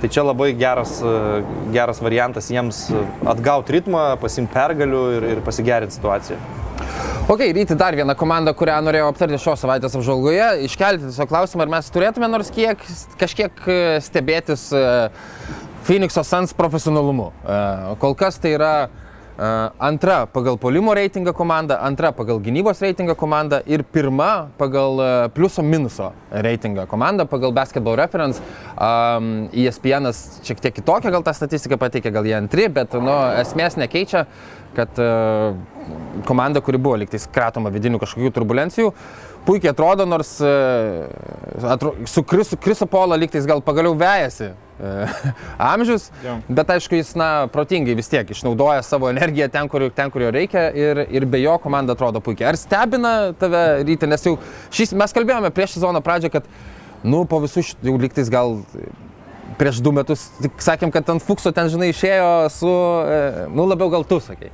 Tai čia labai geras, e, geras variantas jiems atgauti ritmą, pasimti pergalių ir, ir pasigerinti situaciją. Ok, ryti dar vieną komandą, kurią norėjau aptarti šios savaitės apžvalgoje. Iškelti tiesiog klausimą, ar mes turėtume nors kiek, kažkiek e, stebėtis e, Phoenix'o Suns profesionalumu. Kol kas tai yra antra pagal polimo reitingą komanda, antra pagal gynybos reitingą komanda ir pirma pagal pliuso minuso reitingą komanda pagal basketball reference. Um, ESPN šiek tiek kitokią gal tą statistiką pateikė, gal jie antri, bet nu, esmės nekeičia, kad uh, komanda, kuri buvo liktais kratoma vidinių kažkokių turbulencijų, puikiai atrodo, nors uh, atro, su Krisu, Kriso Polo liktais gal pagaliau vejasi E, amžius, ja. bet aišku, jis, na, protingai vis tiek išnaudoja savo energiją ten, kur, ten, kur jo reikia ir, ir be jo komanda atrodo puikiai. Ar stebina tave ryte, nes jau šis, mes kalbėjome prieš sezono pradžią, kad, nu, po visų šitų, jau lygtais gal prieš du metus, sakėm, kad ant Fukso ten, žinai, išėjo su, e, nu, labiau gal tu sakai.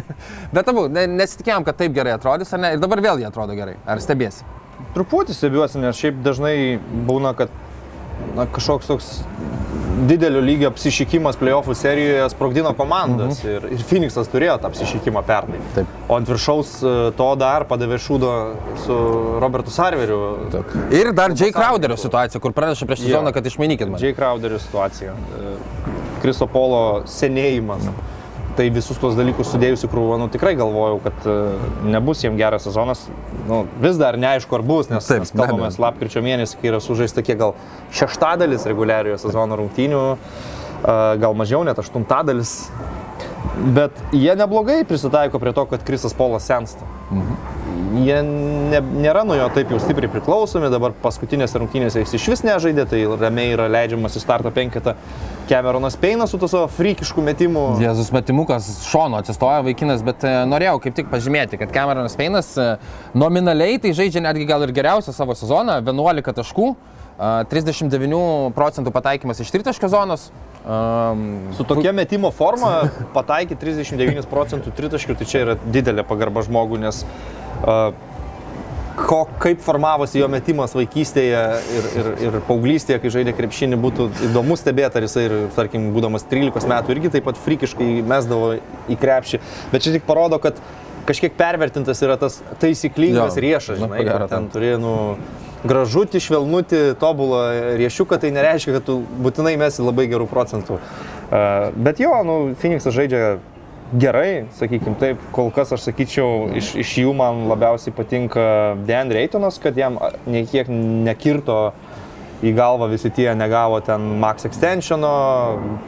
bet abu, nesitikėjom, kad taip gerai atrodys, ar ne, ir dabar vėl jie atrodo gerai. Ar stebėsi? Truputį stebiuosi, nes šiaip dažnai būna, kad na, kažkoks toks didelio lygio apsišykimas playoffų serijoje sprogdino komandas mhm. ir, ir Phoenixas turėjo tą apsišykimą pernai. Taip. O ant viršaus e, to dar padavė šūdo su Robertu Sarveriu. Taip. Ir dar Jay Crowderio situacija, kur praneša prieš sezoną, kad išmainykit man. Jay Crowderio situacija. Kriso e, Polo senėjimas. Mhm tai visus tuos dalykus sudėjus į krūvą, nu, tikrai galvojau, kad uh, nebus jiems geras sezonas. Nu, vis dar neaišku, ar bus, nes Taip, mes kalbame lapkričio mėnesį, kai yra sužaista kiek gal šeštadalis reguliariojo sezono rungtynių, uh, gal mažiau net aštuntadalis. Bet jie neblogai prisitaiko prie to, kad Krisas Polas sensta. Mhm jie ne, nėra nuo jo taip jau stipriai priklausomi, dabar paskutinėse rungtynėse jis iš vis nežaidė, tai ramiai yra leidžiamas į starto penketą. Cameronas Peinas su to savo frikišku metimu. Jėzus metimukas šono atsistoja vaikinas, bet e, norėjau kaip tik pažymėti, kad Cameronas Peinas e, nominaliai tai žaidžia netgi gal ir geriausią savo sezoną, 11 taškų. 39 procentų pataikymas iš tritaškio zonos. Um, Su tokia metimo forma pataikyti 39 procentų tritaškių, tai čia yra didelė pagarba žmogui, nes ko, kaip formavosi jo metimas vaikystėje ir, ir, ir paauglystėje, kai žaidė krepšinį, būtų įdomu stebėti, ar jisai, ir, tarkim, būdamas 13 metų, irgi taip pat frikiškai mesdavo į krepšį. Bet čia tik parodo, kad kažkiek pervertintas yra tas taisyklingas jo, riešas, žinai, na, ten turi, nu, gražutį, švelnutį, tobulą riešiuką, tai nereiškia, kad tu būtinai mesi labai gerų procentų. Bet jo, nu, Phoenixas žaidžia gerai, sakykim taip, kol kas aš sakyčiau, iš, iš jų man labiausiai patinka Dan Reitonas, kad jam niekiek nekirto į galvą visi tie negavo ten max extensiono,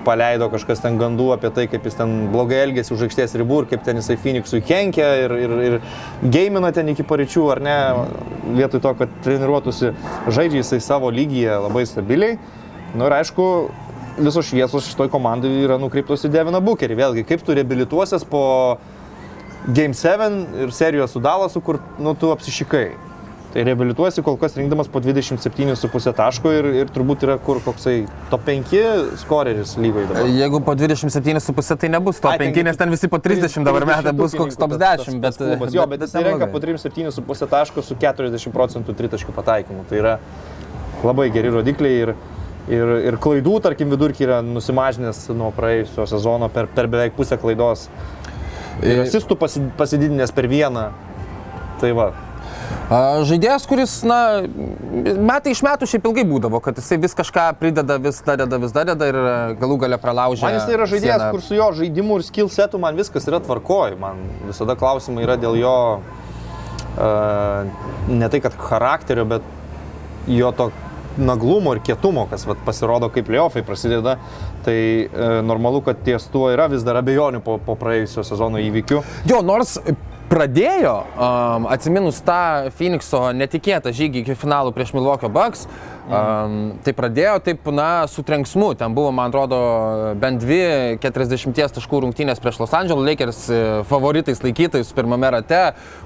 paleido kažkas ten gandų apie tai, kaip jis ten blogai elgėsi už aikštės ribų ir kaip ten jisai Phoenixui kenkia ir, ir, ir gamina ten iki paryčių, ar ne, vietoj to, kad treniruotųsi, žaidžia jisai savo lygyje labai stabiliai. Na nu, ir aišku, visos šviesos šitoj komandai yra nukreiptos į Deviną Bukerį. Vėlgi, kaip tu reabilituosies po Game 7 ir serijos su Dalasu, kur nu, tu apsišikai. Tai reabilituosi kol kas rinkdamas po 27,5 taško ir, ir turbūt yra kur koksai top 5 skoreris lygoje dabar. Jeigu po 27,5 tai nebus top Ai, ten 5, nes ten visi po 30 dabar metą bus koks top 10, bet... Klubas, jo, bet jis renka po neblogai. 37,5 taško su 40 procentų tritaškių pataikymu. Tai yra labai geri rodikliai ir, ir, ir klaidų, tarkim, vidurkį yra nusimažinęs nuo praėjusio sezono per, per beveik pusę klaidos. Ir asistų pasi- pasididinęs per vieną. Tai va, Žaidėjas, kuris, na, metai iš metų šiaip ilgai būdavo, kad jisai vis kažką prideda, vis dadeda, vis dadeda ir e, galų gale pralaužia. Man jis tai yra žaidėjas, sieną. kur su jo žaidimu ir skill setu man viskas yra tvarkoj. Man visada klausimai yra dėl jo, uh, ne tai kad charakterio, bet jo to naglumo ir kietumo, kas vat, pasirodo kaip liofai prasideda. Tai uh, normalu, kad ties tuo yra vis dar abejonių po, po praėjusio sezono įvykių. Jo, nors pradėjo, um, atsiminus tą Phoenixo netikėtą žygį iki finalų prieš Milwaukee Bucks, um, tai pradėjo taip, na, su trenksmu. Ten buvo, man atrodo, bent dvi 40 taškų rungtynės prieš Los Angeles Lakers e, favoritais laikytais pirmame rate,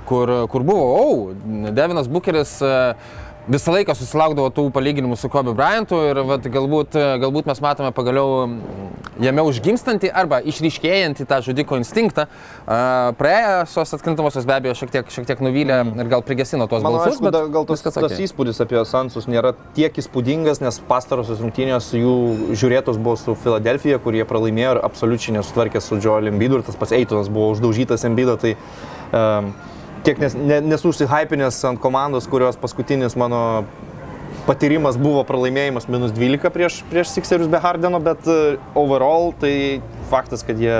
kur, kur buvo, o, oh, Devinas Bucheris uh, visą laiką susilaukdavo tų palyginimų su Kobe Bryantu ir vat, galbūt, galbūt mes matome pagaliau mm, jame užgimstantį arba išryškėjantį tą žudiko instinktą. Praėjusios atkrintamosios be abejo šiek tiek, šiek tiek nuvylė ir gal prigesino tuos Mano balsus, aišku, da, gal tas, tas okei. įspūdis apie Sansus nėra tiek įspūdingas, nes pastarosios rungtynės jų žiūrėtos buvo su Filadelfija, kur jie pralaimėjo ir absoliučiai nesutvarkė su Joel Embiidu ir tas pats Eitonas buvo uždaužytas Embiido. Tai, um, tiek nes, ne, nesu užsihypinęs ant komandos, kurios paskutinis mano patyrimas buvo pralaimėjimas minus 12 prieš, prieš Sixerius be Hardeno, bet uh, overall tai faktas, kad jie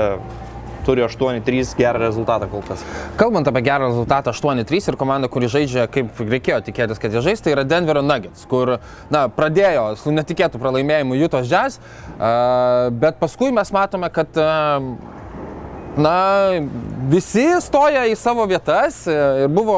turi 8-3 gerą rezultatą kol kas. Kalbant apie gerą rezultatą 8-3 ir komanda, kuri žaidžia kaip reikėjo tikėtis, kad jie žais, tai yra Denverio Nuggets, kur na, pradėjo su netikėtų pralaimėjimu Jutos Jazz, uh, bet paskui mes matome, kad uh, Na, visi stoja į savo vietas e, ir buvo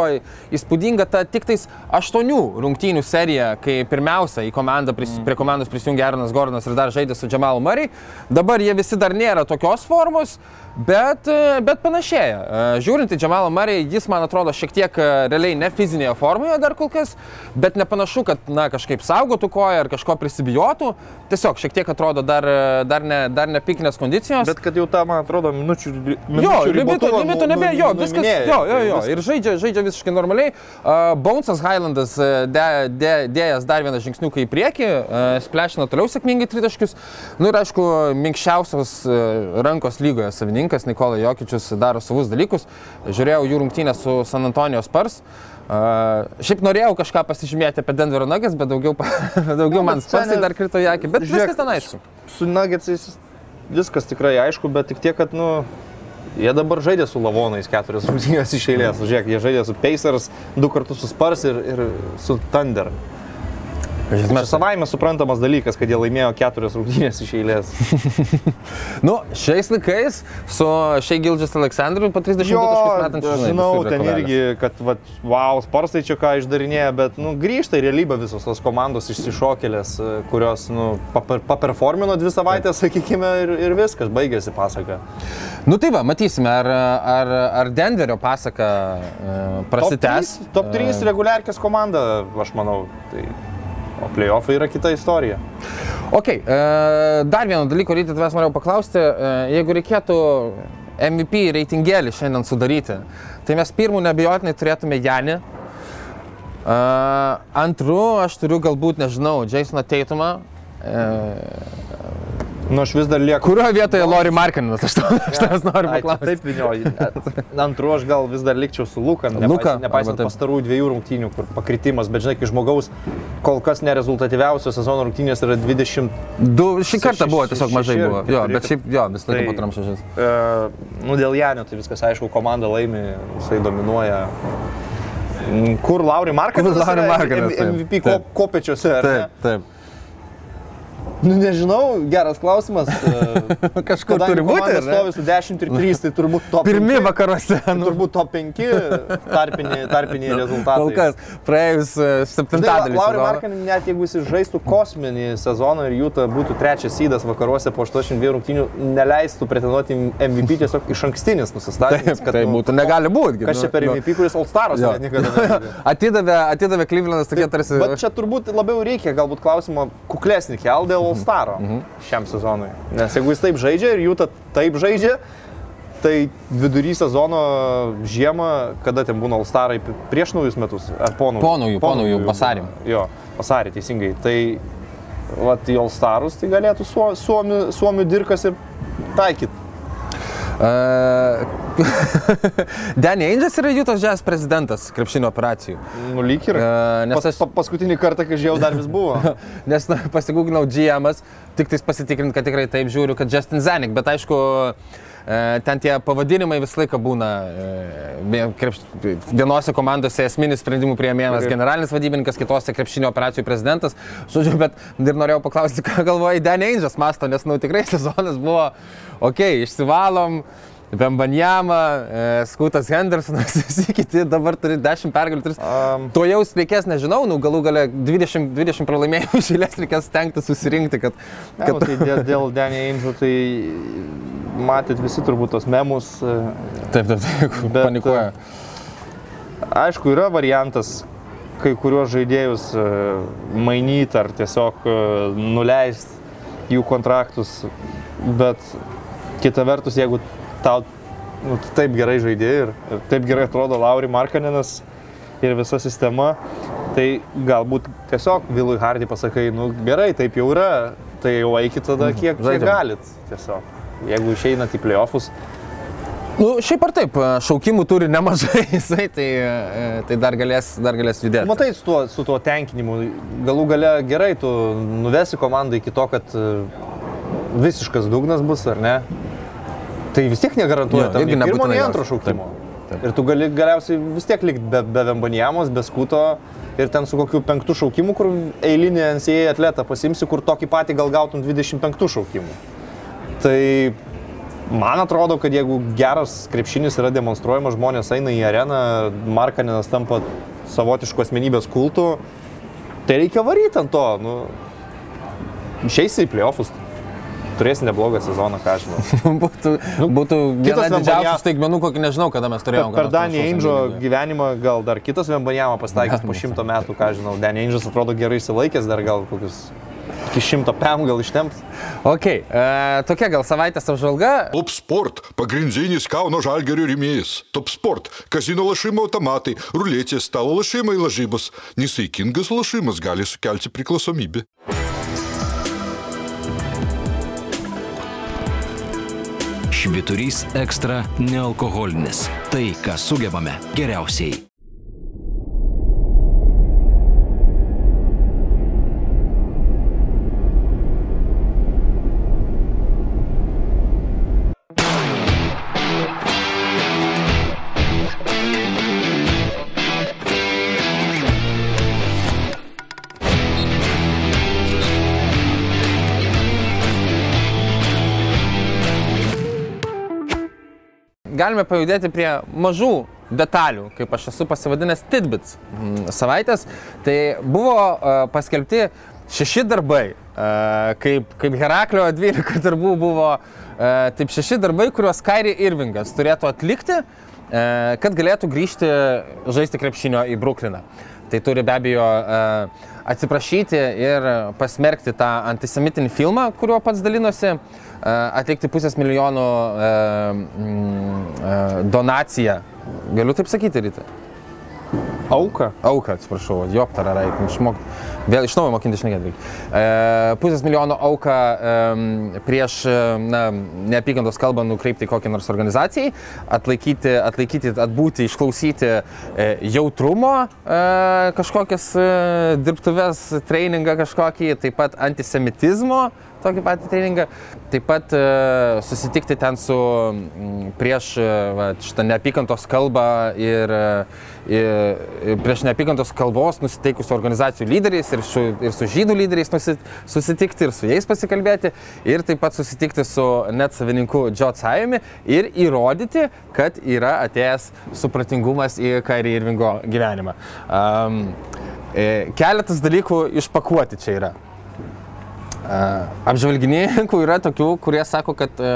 įspūdinga ta tik tais aštuonių rungtynių serija, kai pirmiausia į komandą pris, prie komandos prisijungė Aaronas Gordonas ir dar žaidė su Džamalu Murray. Dabar jie visi dar nėra tokios formos, bet, e, bet panašėja. E, Žiūrint į Džamalą Murray, jis man atrodo šiek tiek realiai ne fizinėje formoje dar kol kas, bet nepanašu, kad na, kažkaip saugotų koją ar kažko prisibijotų. Tiesiog šiek tiek atrodo dar, e, dar, ne, dar ne pikinės kondicijos. Bet kad jau tą, man atrodo, minučių, Jo, minučių limito, ribotuvą limito nu- nebėra, nu- jo, viskas, nuiminėja. jo, jo, jo, ir žaidžia, žaidžia visiškai normaliai. Uh, Bonesas Highlandas de, de, dėjęs dar vieną žingsniuką į priekį, uh, splešino toliau sėkmingai tritaškius. Nu, ir aišku, minkščiausios uh, rankos lygoje savininkas Nikola Jokičius daro savus dalykus. Žiūrėjau jų rungtynę su San Antonijos Spars. Uh, šiaip norėjau kažką pasižymėti apie Denverio Nuggets, bet daugiau, daugiau man bet Sparsai dar krito į akį. Bet Žiūrėk, viskas ten aišku. Su Nuggetsais viskas tikrai aišku, bet tik tiek, kad, nu, jie dabar žaidė su Lavonais keturias rungtynės iš eilės. Žiūrėk, jie žaidė su Pacers, du kartus su Spurs ir, ir su Thunder. Iš Mes savaime suprantamas dalykas, kad jie laimėjo keturias rungtynės iš eilės. Nu, šiais laikais su Šei Gildžis Aleksandru po 30 taškus metančiu. aš žinau, ten irgi, kad, va, wow, Sparsai čia ką išdarinėja, bet, nu, grįžta į realybę visos tos komandos išsišokėlės, e, kurios, nu, paper- paperformino dvi savaitės, sakykime, ir, ir viskas, baigėsi pasaka. Nu tai va, matysime, ar, ar, ar Denverio pasaka uh, prasitęs. Top 3 E, reguliarkės komanda, aš manau. Tai, o playoffai yra kita istorija. Ok, e, dar vieno dalyko ryte tavęs norėjau paklausti, e, jeigu reikėtų MVP reitingėlį šiandien sudaryti, tai mes pirmų nebejotinai turėtume Janį. E, antru, aš turiu galbūt, nežinau, Jasoną Teitumą. E, Nu, aš vis dar lieku. kurioje vietoje Lori Markininas, aš to- aš tavęs noriu paklausti. Taip vinioji. Antru aš gal vis dar likčiau su Luka, Luka, nepaisant, pastarųjų dviejų rungtynių, kur pakritimas, bet žinai, kai žmogaus kol kas nerezultatyviausios sezono rungtynės yra 20. Du, šį kartą buvo tiesiog mažai buvo. Jo, bet šiaip, jo, vis laiko Tai- po tramšažės. E, nu, dėl Janio tai viskas aišku, komanda laimi, jisai dominuoja. Kur Lauri Markas? Kur Lauri taip, MVP kopečiuose. Taip, taip. Nu, nežinau, geras klausimas. E, Kažkur Kadangi turi būti. ne? stovi su 10 ir 3, tai turbūt top Pirmi 5, vakaruose. tai Nu, turbūt top 5 tarpiniai, tarpiniai rezultatai. kol kas praėjus e, septintadalį. Lauri sezono. Markanen, net jeigu jis žaistų kosminį sezoną ir Jūta būtų trečias sydas vakaruose po 82 rungtynių, neleistų pretenduoti MVP tiesiog iš ankstinis nusistatymas. Tai būtų, negali būti. Kas čia per MVP, kuris All Staras Jo. net niekada. Atidavė, atidavė Klyvlendas tokie tarsi... Bet čia turbūt labiau reikia galbūt klausimo kuklesnį kel dėl All Staro šiam sezonui. Nes jeigu jis taip žaidžia ir Jūta taip žaidžia, tai vidury sezono žiemą, kada ten būna All Starai prieš naujus metus, ar po naujų? Po naujų, po naujų, vasarį. Jo, vasarį teisingai. Tai vat, į All Starus tai galėtų suo- suomių, suomių dirkas ir taikyti. Uh, Danny Ainges yra Jutos Jazz prezidentas krepšinio operacijų. Nu, lyg ir. E, nes aš- pa, paskutinį kartą, kai žiūrėjau, dar vis buvo. Nes na, pasigūginau GM'as, tik tais pasitikrinti, kad tikrai taip žiūriu, kad Justin Zanik, bet aišku, e, ten tie pavadinimai visą laiką būna e, vienose komandose esminis sprendimų prieimėjas Taip. generalinis vadybininkas, kitose krepšinio operacijų prezidentas. Žodžiu, bet ir norėjau paklausti, ką galvoja Danny Ainges masto, nes, nu, tikrai sezonas buvo, okei, okay, išsivalom. Bembanjama, e, Skutas Hendersonas, visi kiti dabar turi 10 pergalių. tris- Um, To jau reikės, nežinau, nu galų gale 20, 20 pralaimėjimų išėlės reikės stengti susirinkti, kad... Ne, nu, tai dėl, dėl Danny Ainge, tai matėt visi turbūt tos memus. e, Taip, taip, taip, Bet, panikuoja. Aišku, yra variantas kai kuriuos žaidėjus e, mainyti ar tiesiog e, nuleisti jų kontraktus, bet kita vertus, jeigu tau nu, taip gerai žaidėjai ir, ir taip gerai atrodo Lauri Markanenas ir visa sistema, tai galbūt tiesiog Vilui Hardy pasakai, nu gerai, taip jau yra, tai jau eikit tada kiek, kiek galit tiesiog. Jeigu išeinat į playoffus, Nu, šiaip ar taip, šaukimų turi nemažai jisai, tai, e, tai dar, galės, dar galės judėti. Matai, su tuo, su tuo tenkinimu, galų gale gerai, tu nuvesi komandą iki to, kad e, visiškas dugnas bus, ar ne? Tai vis tiek negarantuoja Jo, tam nei pirmo, nei antro šaukimo. Taip, taip. Ir tu gali galiausiai vis tiek likti be, be Vembanijamos, be skuto ir ten su kokiu penktu šaukimu, kur eilinį NCAA atletą pasimsi, kur tokį patį gal gautum 25 šaukimų. Tai man atrodo, kad jeigu geras krepšinis yra demonstruojamas, žmonės eina į areną, Markaninas tampa savotiškų asmenybės kultų, tai reikia varyti ant to. Nu, išeisi į playoffus, turėsi neblogą sezoną, ką aš žinau. būtų, būtų Nu, kitas viena didžiausių Vembanja- staigmenų, kokį nežinau, kada mes turėjome. Per Danį Angelo gyvenimą gal dar kitas Vembanjama pastaikys po šimto metų, ką žinau. Danį Angelas atrodo gerai įsilaikęs, dar gal kokius iki 100 PM gal ištemps. Ok, e, tokia gal savaitės apžvalga. Top Sport - pagrindinis Kauno žalgerio rėmėjas. Top Sport - kazino lašimo automatai, ruletės, stalo lašimai lažybos. Nesaikingas lašimas gali sukelti priklausomybę. Šviturys ekstra nealkoholinis. Tai, ką sugebame geriausiai. Galime pajudėti prie mažų detalių, kaip aš esu pasivadinęs Tidbits mm, savaitės. Tai buvo uh, paskelbti šeši darbai, uh, kaip, kaip Heraklio 12 darbų buvo, uh, taip šeši darbai, kuriuos Kairi Irvingas turėtų atlikti, kad galėtų grįžti žaisti krepšinio į Brukliną. Tai turi be abejo atsiprašyti ir pasmerkti tą antisemitinį filmą, kuriuo pats dalinosi, atlikti pusės milijono uh, mm, uh, donaciją. Galiu taip sakyti, ryte? Auka. Auka, atsiprašau, joptarą reikia išmokti. Vėl iš naujo mokinti šnekėti reikia. E, pusės milijono auką e, prieš e, na, neapykantos kalbą nukreipti kokią nors organizacijai, atlaikyti, atlaikyti atbūti, išklausyti e, jautrumo e, kažkokias e, dirbtuves, treningą kažkokį, taip pat antisemitizmo tokį patį treningą. Taip pat e, susitikti ten su prieš e, va, šitą neapykantos kalbą ir, e, ir prieš neapykantos kalbos nusiteikusių organizacijų lyderiais ir su, ir su žydų lyderiais nusi, susitikti ir su jais pasikalbėti ir taip pat susitikti su net savininku Džo Cajumi ir įrodyti, kad yra atėjęs supratingumas į Kairį Irvingo gyvenimą. Um, keletas dalykų išpakuoti čia yra. Apžvalgininkų yra tokių, kurie sako, kad e,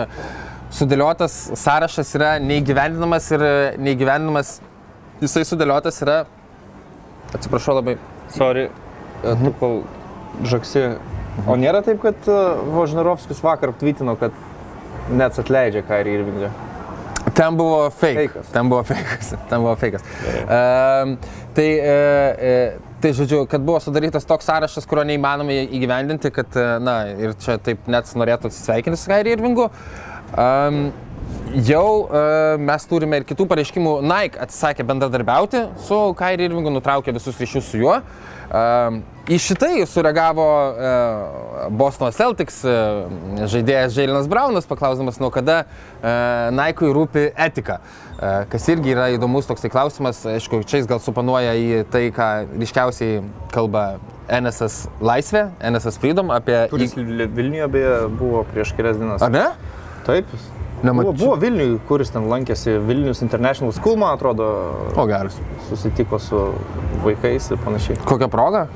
sudėliotas sąrašas yra neįgyvendinamas ir e, neįgyvendinamas, jisai sudėliotas yra, atsiprašau labai, Sorry, tu kol žaksi. O nėra taip, kad e, Vožnarovskis vakar tvirtino, kad net atleidžia Kairį Irvingą. Ten buvo fake. Fake'as. Ten buvo fake'as. Ten buvo fake'as. Um, tai, e, e, tai, žodžiu, kad buvo sudarytas toks sąrašas, kurio neįmanoma įgyvendinti, kad, e, na, ir čia taip net norėtų atsisveikinti su Kairi Irvingu. Um, jau uh, mes turime ir kitų pareiškimų. Nike atsisakė bendradarbiauti su Kairi Irvingu, nutraukė visus ryšius su juo. Um, į šitai sureagavo uh, Bostono Celtics uh, žaidėjas Jailinas Braunas, paklausdamas, nuo kada uh, Nike'ui rūpi etika. Uh, kas irgi yra įdomus toksai klausimas, aišku, čia jis gal supanuoja į tai, ką ryškiausiai kalba NSS laisvė, NSS Freedom apie... Kuris Vilniuje beje buvo prieš kelias dienas. Ar ne? Taip. Nemačiau. Buvo, buvo Vilniuje, kuris ten lankėsi Vilnius International School, man atrodo, O geras. susitiko su vaikais ir panašiai. Kokią progą?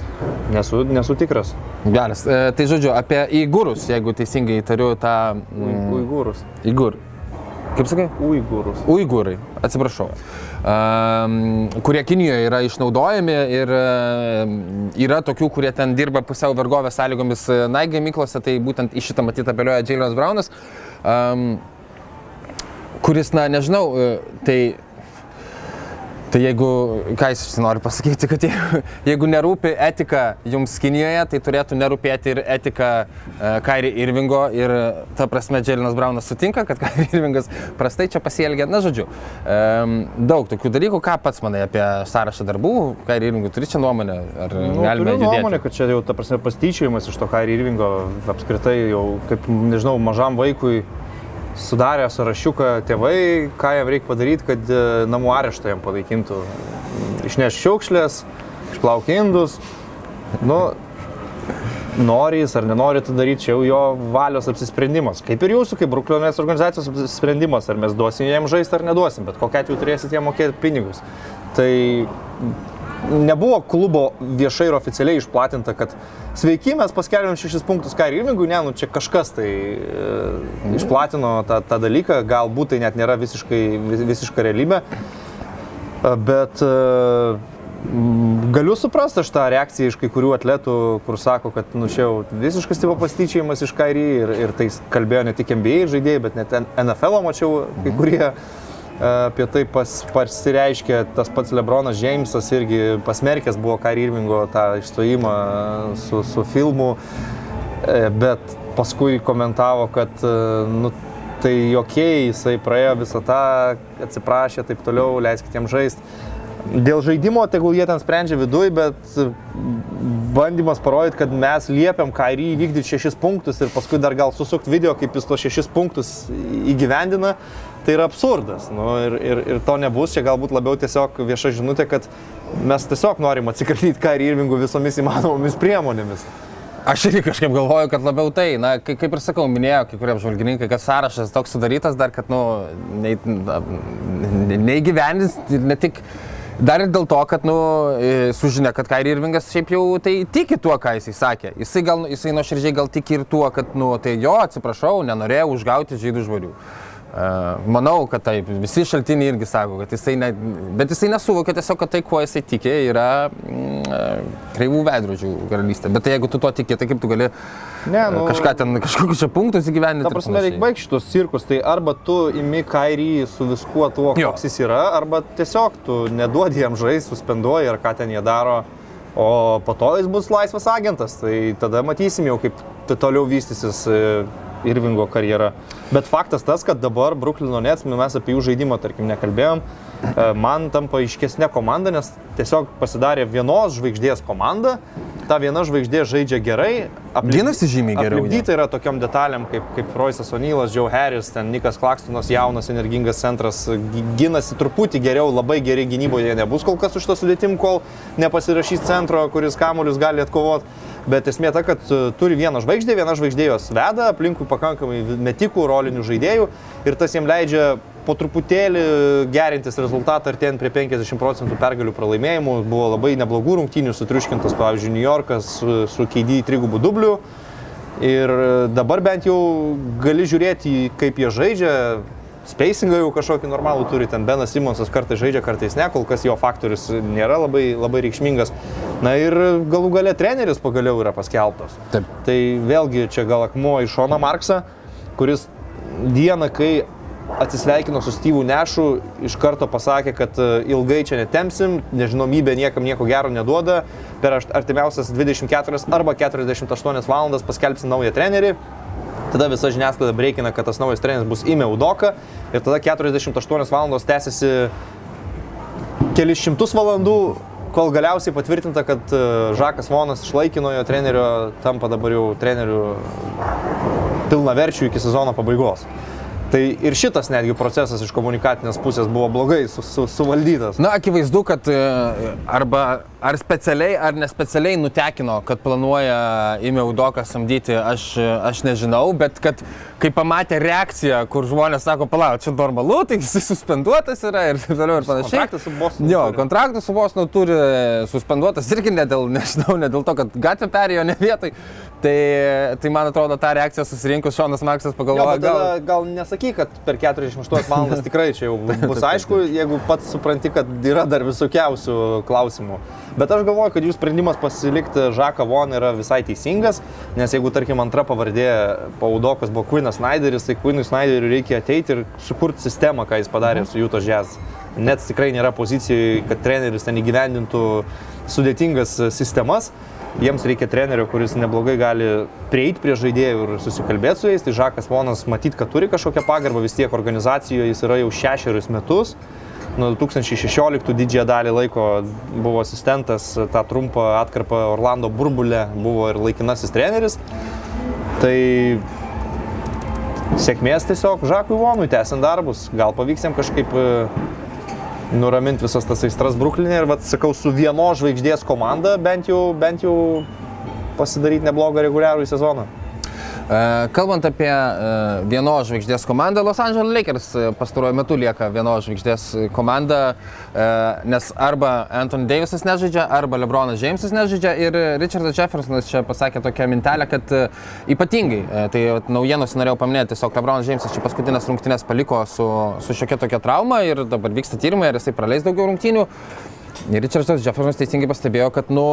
Nesu, nesu tikras. Geras. E, tai žodžiu, apie įgūrus, jeigu teisingai tariu tą... Mm, Uigūrus. įgūr. Kaip sakai? Uigūrus. Uigūrai, atsiprašau. Um, kurie Kinijoje yra išnaudojami ir um, yra tokių, kurie ten dirba pusiau vergovės sąlygomis e, Nike gamyklose, tai būtent į šitą matyti apeliuoja Jailinas Braunas, um, kuris, na, nežinau, e, tai Tai jeigu, ką jis nori pasakyti, kad jeigu, jeigu nerūpi etika jums Kinijoje, tai turėtų nerūpėti ir etika uh, Kairi Irvingo ir ta prasme Dželinas Braunas sutinka, kad Kairi Irvingas prastai čia pasielgia. Na, žodžiu, um, daug tokių dalykų. Ką pats manai apie sąrašą darbų? Kairi Irvingui turi čia nuomonę? Ar Nu, galime judėti? kad čia jau, ta prasme, pastyčiojimas iš to Kairi Irvingo apskritai jau, kaip, nežinau, mažam vaikui sudarė sąrašiuką tėvai, ką jam reikia padaryti, kad e, namų areštą jam panaikintų. Išneš šiukšlės, išplauk indus. Nu, nori jis ar nenori tai daryti, čia jau jo valios apsisprendimas. Kaip ir jūsų, kaip Bruklionės organizacijos apsisprendimas, ar mes duosim jam žaisti ar neduosim, bet kokia atveju turėsit jam mokėti pinigus. Tai nebuvo klubo viešai ir oficialiai išplatinta, kad sveiki, mes paskelbėm šešis punktus Kairi Irvingui, ne, nu čia kažkas tai e, išplatino tą, tą dalyką, galbūt tai net nėra visiškai, vis- visiška realybė, E, bet e, galiu suprasti aš tą reakciją iš kai kurių atletų, kur sako, kad nu čia jau visiškas tipo pastyčiajimas iš Kairi ir, ir tai kalbėjo ne tik NBA žaidėjai, bet net NFL mačiau kai kurie. e, apie tai pas, pasireiškė tas pats Lebronas Jamesas irgi pasmerkęs buvo Kairi Irvingo tą išstojimą su, su filmu, E, bet paskui komentavo, kad e, nu, tai jokiai jisai praėjo visą tą, atsiprašė, taip toliau, leiskit jam žaisti. Dėl žaidimo, tegul jie ten sprendžia viduj, bet bandymas parodyti, kad mes liepiam Kairį įvykdyti šešis punktus ir paskui dar gal susukti video, kaip jis tos šešis punktus įgyvendina, tai yra absurdas. Nu, ir, ir, ir to nebus, čia galbūt labiau tiesiog vieša žinutė, kad mes tiesiog norim atsikratyti Kairį Irvingų visomis įmanomomis priemonėmis. Aš irgi kažkaip galvoju, kad labiau tai, na, kai- kaip ir sakau, minėjo kai kurie apžvalgininkai, kad sąrašas toks sudarytas dar, kad, nu, neįgyvendins ir ne tik, dar ir dėl to, kad, nu, e, sužinia, kad Kairi Irvingas šiaip jau tai tiki tuo, ką jisai sakė. Jisai, gal, jisai nuoširdžiai gal tiki ir tuo, kad, nu, tai jo, atsiprašau, nenorėjau užgauti žydų žvarių. Manau, kad taip, visi šaltiniai irgi sako, kad jisai, ne, bet jisai nesuvokia tiesiog, kad tai, kuo jisai tikė, yra mm, kreivų veidrodžių karalystė. Bet tai jeigu tu to tiki, tai kaip tu gali Ne, nu, kažką ten, kažkokius čia punktus įgyvendinti. Ta prasme, reikia baigti šitos cirkus, tai arba tu imi Kairį su viskuo tuo, Jo. koks jis yra, arba tiesiog tu neduodi jam žaisti, suspenduoji ar ką ten jie daro, o po to jis bus laisvas agentas, tai tada matysim jau, kaip toliau vystysis e, Irvingo karjera. Bet faktas tas, kad dabar Bruklino Nets, mes apie jų žaidimą, tarkim, nekalbėjom, e, man tampa aiškesnė komanda, nes tiesiog pasidarė vienos žvaigždės komanda, ta viena žvaigždė žaidžia gerai. Ginasi žymiai geriau, Aplinkyta yra tokiam detalėm kaip, kaip Roisas O'Neillas, Joe Harris, ten Nikas Klakstonas, jaunas, energingas centras, gi- ginasi truputį geriau, labai geri gynyboje nebus kol kas už to sudėtim, kol nepasirašys centro, kuris kamuolius gali atkovoti. Bet esmė ta, kad e, turi vieną žvaigždę, viena žvaigždė jos veda, aplinkui pakankamai metikų, rolinių žaidėjų ir tas jiems leidžia po truputėlį gerintis rezultatą artėjant prie 50 procentų pergalių pralaimėjimų. Buvo labai neblogų rungtynių, sutriuškintas, pavyzdžiui, New Yorkas su, su KD trigubų dubliu. Ir dabar bent jau gali žiūrėti, kaip jie žaidžia. Spacingą jau kažkokį normalų turi, ten Benas Simonsas kartais žaidžia, kartais ne, kol kas jo faktorius nėra labai, labai reikšmingas. Na ir galų gale treneris pagaliau yra paskelbtas. Taip. Tai vėlgi čia gal akmuo iš Šono Marksą, kuris dieną, kai atsisveikino su Steve'u Nešu, iš karto pasakė, kad e, ilgai čia netemsim, nežinomybė niekam nieko gero neduoda, per artimiausias 24 arba 48 valandas paskelbsim naują trenerį. Tada visa žiniasklaida breikina, kad tas naujas treneris bus Ime Udoka ir tada 48 valandos tęsiasi kelis šimtus valandų, kol galiausiai patvirtinta, kad e, Žakas Vonas iš laikinojo trenerio tampa dabar jau treneriu pilna verčių iki sezono pabaigos. Tai ir šitas netgi procesas iš komunikacinės pusės buvo blogai su, su, suvaldytas. Na, akivaizdu, kad e, arba ar specialiai, ar nespecialiai nutekino, kad planuoja Ime Udoką samdyti, aš, aš nežinau, bet kad kai pamatė reakciją, kur žmonės sako, palauk, čia normalu, tai jis suspenduotas yra ir taip toliau ir panašiai. Kontraktas su Bostonu Jo, turi. kontraktas su Bostonu turi suspenduotas irgi ne dėl, nežinau, ne dėl to, kad gatvė perėjo ne vietoj. Tai, tai man atrodo, tą reakciją susirinkus Šonas Marksas Jo, pagalvojo, bet tada gal nesakyk, kad per 48 valandas tikrai čia jau bus aišku, jeigu pats supranti, kad yra dar visokiausių klausimų. Bet aš galvoju, kad jų sprendimas pasilikti Žaką Von yra visai teisingas, nes jeigu, tarkim, antra pavardė paudokas buvo Quinas Snyderis, tai Quinui Snyderiui reikia ateiti ir sukurti sistemą, ką jis padarė su Jūto Jazz. Net tikrai nėra pozicijoje, kad treneris ten įgyvendintų sudėtingas e, sistemas. Jiems reikia trenerio, kuris neblogai gali prieiti prie žaidėjų ir susikalbėti su jais. Tai Žakas Vonas matyt, kad turi kažkokią pagarbą, vis tiek organizacijoje jis yra jau šešerius metus. Nuo 2016 didžiąją dalį laiko buvo asistentas, tą trumpą atkarpą Orlando burbulė, buvo ir laikinasis treneris. Tai sėkmės tiesiog Žakui Vonui tęsiant darbus. Gal pavyks jam kažkaip e, nuraminti visas tas aistras Bruklinė ir, vat, sakau, su vieno žvaigždės komanda bent jau, bent jau pasidaryti neblogą reguliarų sezoną. E, Kalbant apie e, vienos žvaigždės komandą, Los Angeles Lakers e, pastaruoju metu lieka vienos žvaigždės komanda, nes arba Anthony Davisas nežaidžia, arba LeBronas Jamesas nežaidžia ir Richardas Jeffersonas čia pasakė tokią mintelę, kad ypatingai, tai naujienos norėjau paminėti, tiesiog LeBronas Jamesas čia paskutinės rungtynės paliko su, su šiokia tokia trauma ir dabar vyksta tyrimai, ar jisai praleis daugiau rungtynių. Ir Richardas Jeffersonas teisingai pastebėjo, kad, nu,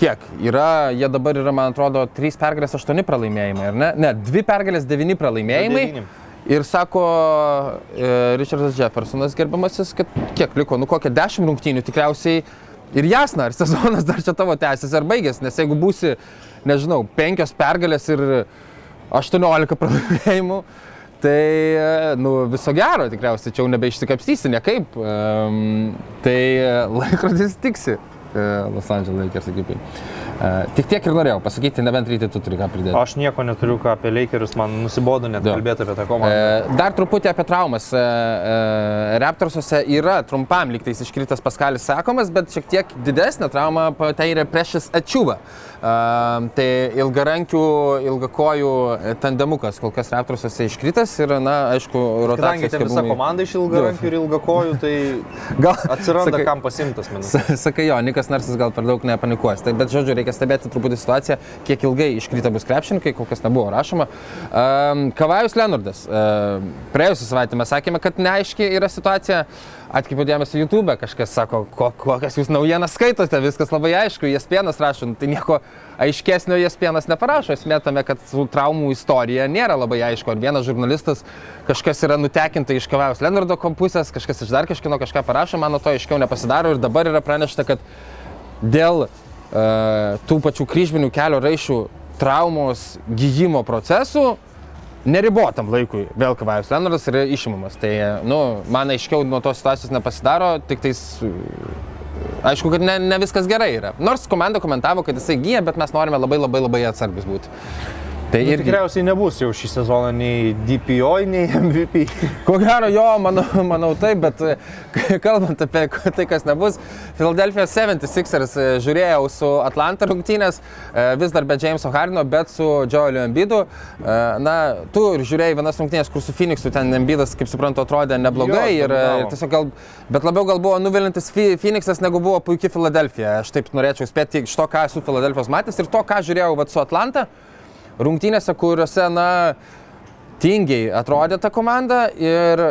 kiek yra, jie dabar yra, man atrodo, 3 pergalės, 8 pralaimėjimai, ar ne? Ne, 2 pergalės, 9 pralaimėjimai. Devyni. Ir sako e, Richardas Jeffersonas gerbiamasis, kad kiek liko, nu kokią 10 rungtynių tikriausiai ir jasna, ar sezonas dar čia tavo tęsis ar baigės, nes jeigu būsi, nežinau, 5 pergalės ir 18 pralaimėjimų, tai, e, nu, viso gero tikriausiai, čia jau nebeišsikapstysi, niekaip. Um, tai e, laikrodis tiksi. E, Los Angeles Lakers ekipai. E, Tik tiek ir norėjau pasakyti, nebent ryte tu turi ką pridėti. Aš nieko neturiu ką apie Lakerius, man nusibodo net Jo. kalbėti apie tą komandą. E, Dar truputį apie traumas. Raptorsuose yra trumpam liktais iškritęs Paskalis sakomas, bet šiek tiek didesnė trauma patyrė Precious Ačiuva. E, Tai ilgarankių, ilgakojų tandemukas kol kas Raptorsuose iškritęs ir, na, aišku, Kadangi rotacija. ten visa komanda iš ilgarankių ir ilgakojų, tai Gal atsiranda sakai- kam pasimtas. Sa- Sakai jo, Nikas Narsas gal per daug nepanikuos. Tai, bet, žodžiu, reikia stebėti truputį situaciją, kiek ilgai iškrita bus krepšininkai, kol kas nebuvo rašoma. Um, Kavajus Leonardas. Um, praėjusią savaitę mes sakėme, kad neaiški yra situacija. Atkreipiu dėmesį YouTube, kažkas sako, ko, kokias jūs naujienas skaitote, viskas labai aišku, jas pienas rašo, nu, tai nieko aiškesnio jas pienas neparašo. Esmė tame, kad su traumų istorija nėra labai aišku. Ar vienas žurnalistas kažkas yra nutekinta iš Kavajus Leonardo kompusės, kažkas iš dar kažkino kažką parašo, man nuo to aiškiau nepasidaro ir dabar yra pranešta, kad dėl uh, tų pačių kryžminių kelio raišių traumos gyjimo procesų neribotam laikui vėl Kavajus Leonardas yra išimamas. Tai, nu, man aiškiau nuo tos situacijos nepasidaro, tik tais Aišku, kad ne, ne viskas gerai yra. Nors komanda komentavo, kad jisai gyja, bet mes norime labai labai labai atsargus būti. Tai ir tikriausiai nebus jau šį sezoną nei DPO, nei MVP. Ko gero, jo, manau, manau taip, bet kalbant apie tai, kas nebus, Philadelphia 76ers e, žiūrėjau su Atlanta rungtynės, e, vis dar be Jameso Hardino, bet su Joeliu Embidu. E, na, tu ir žiūrėjai vienas rungtynės, kur su Phoenixu ten Embidas, kaip suprantu, atrodė neblogai jo, ir, ir tiesiog gal, bet labiau gal buvo nuvilintis Phoenixas, negu buvo puikiai Philadelphia. Aš taip norėčiau spėti iš to, ką esu Philadelphia matęs ir to, ką žiūrėjau vat, su Atlanta rungtynėse, kuriuose, na, tingiai atrodė ta komanda ir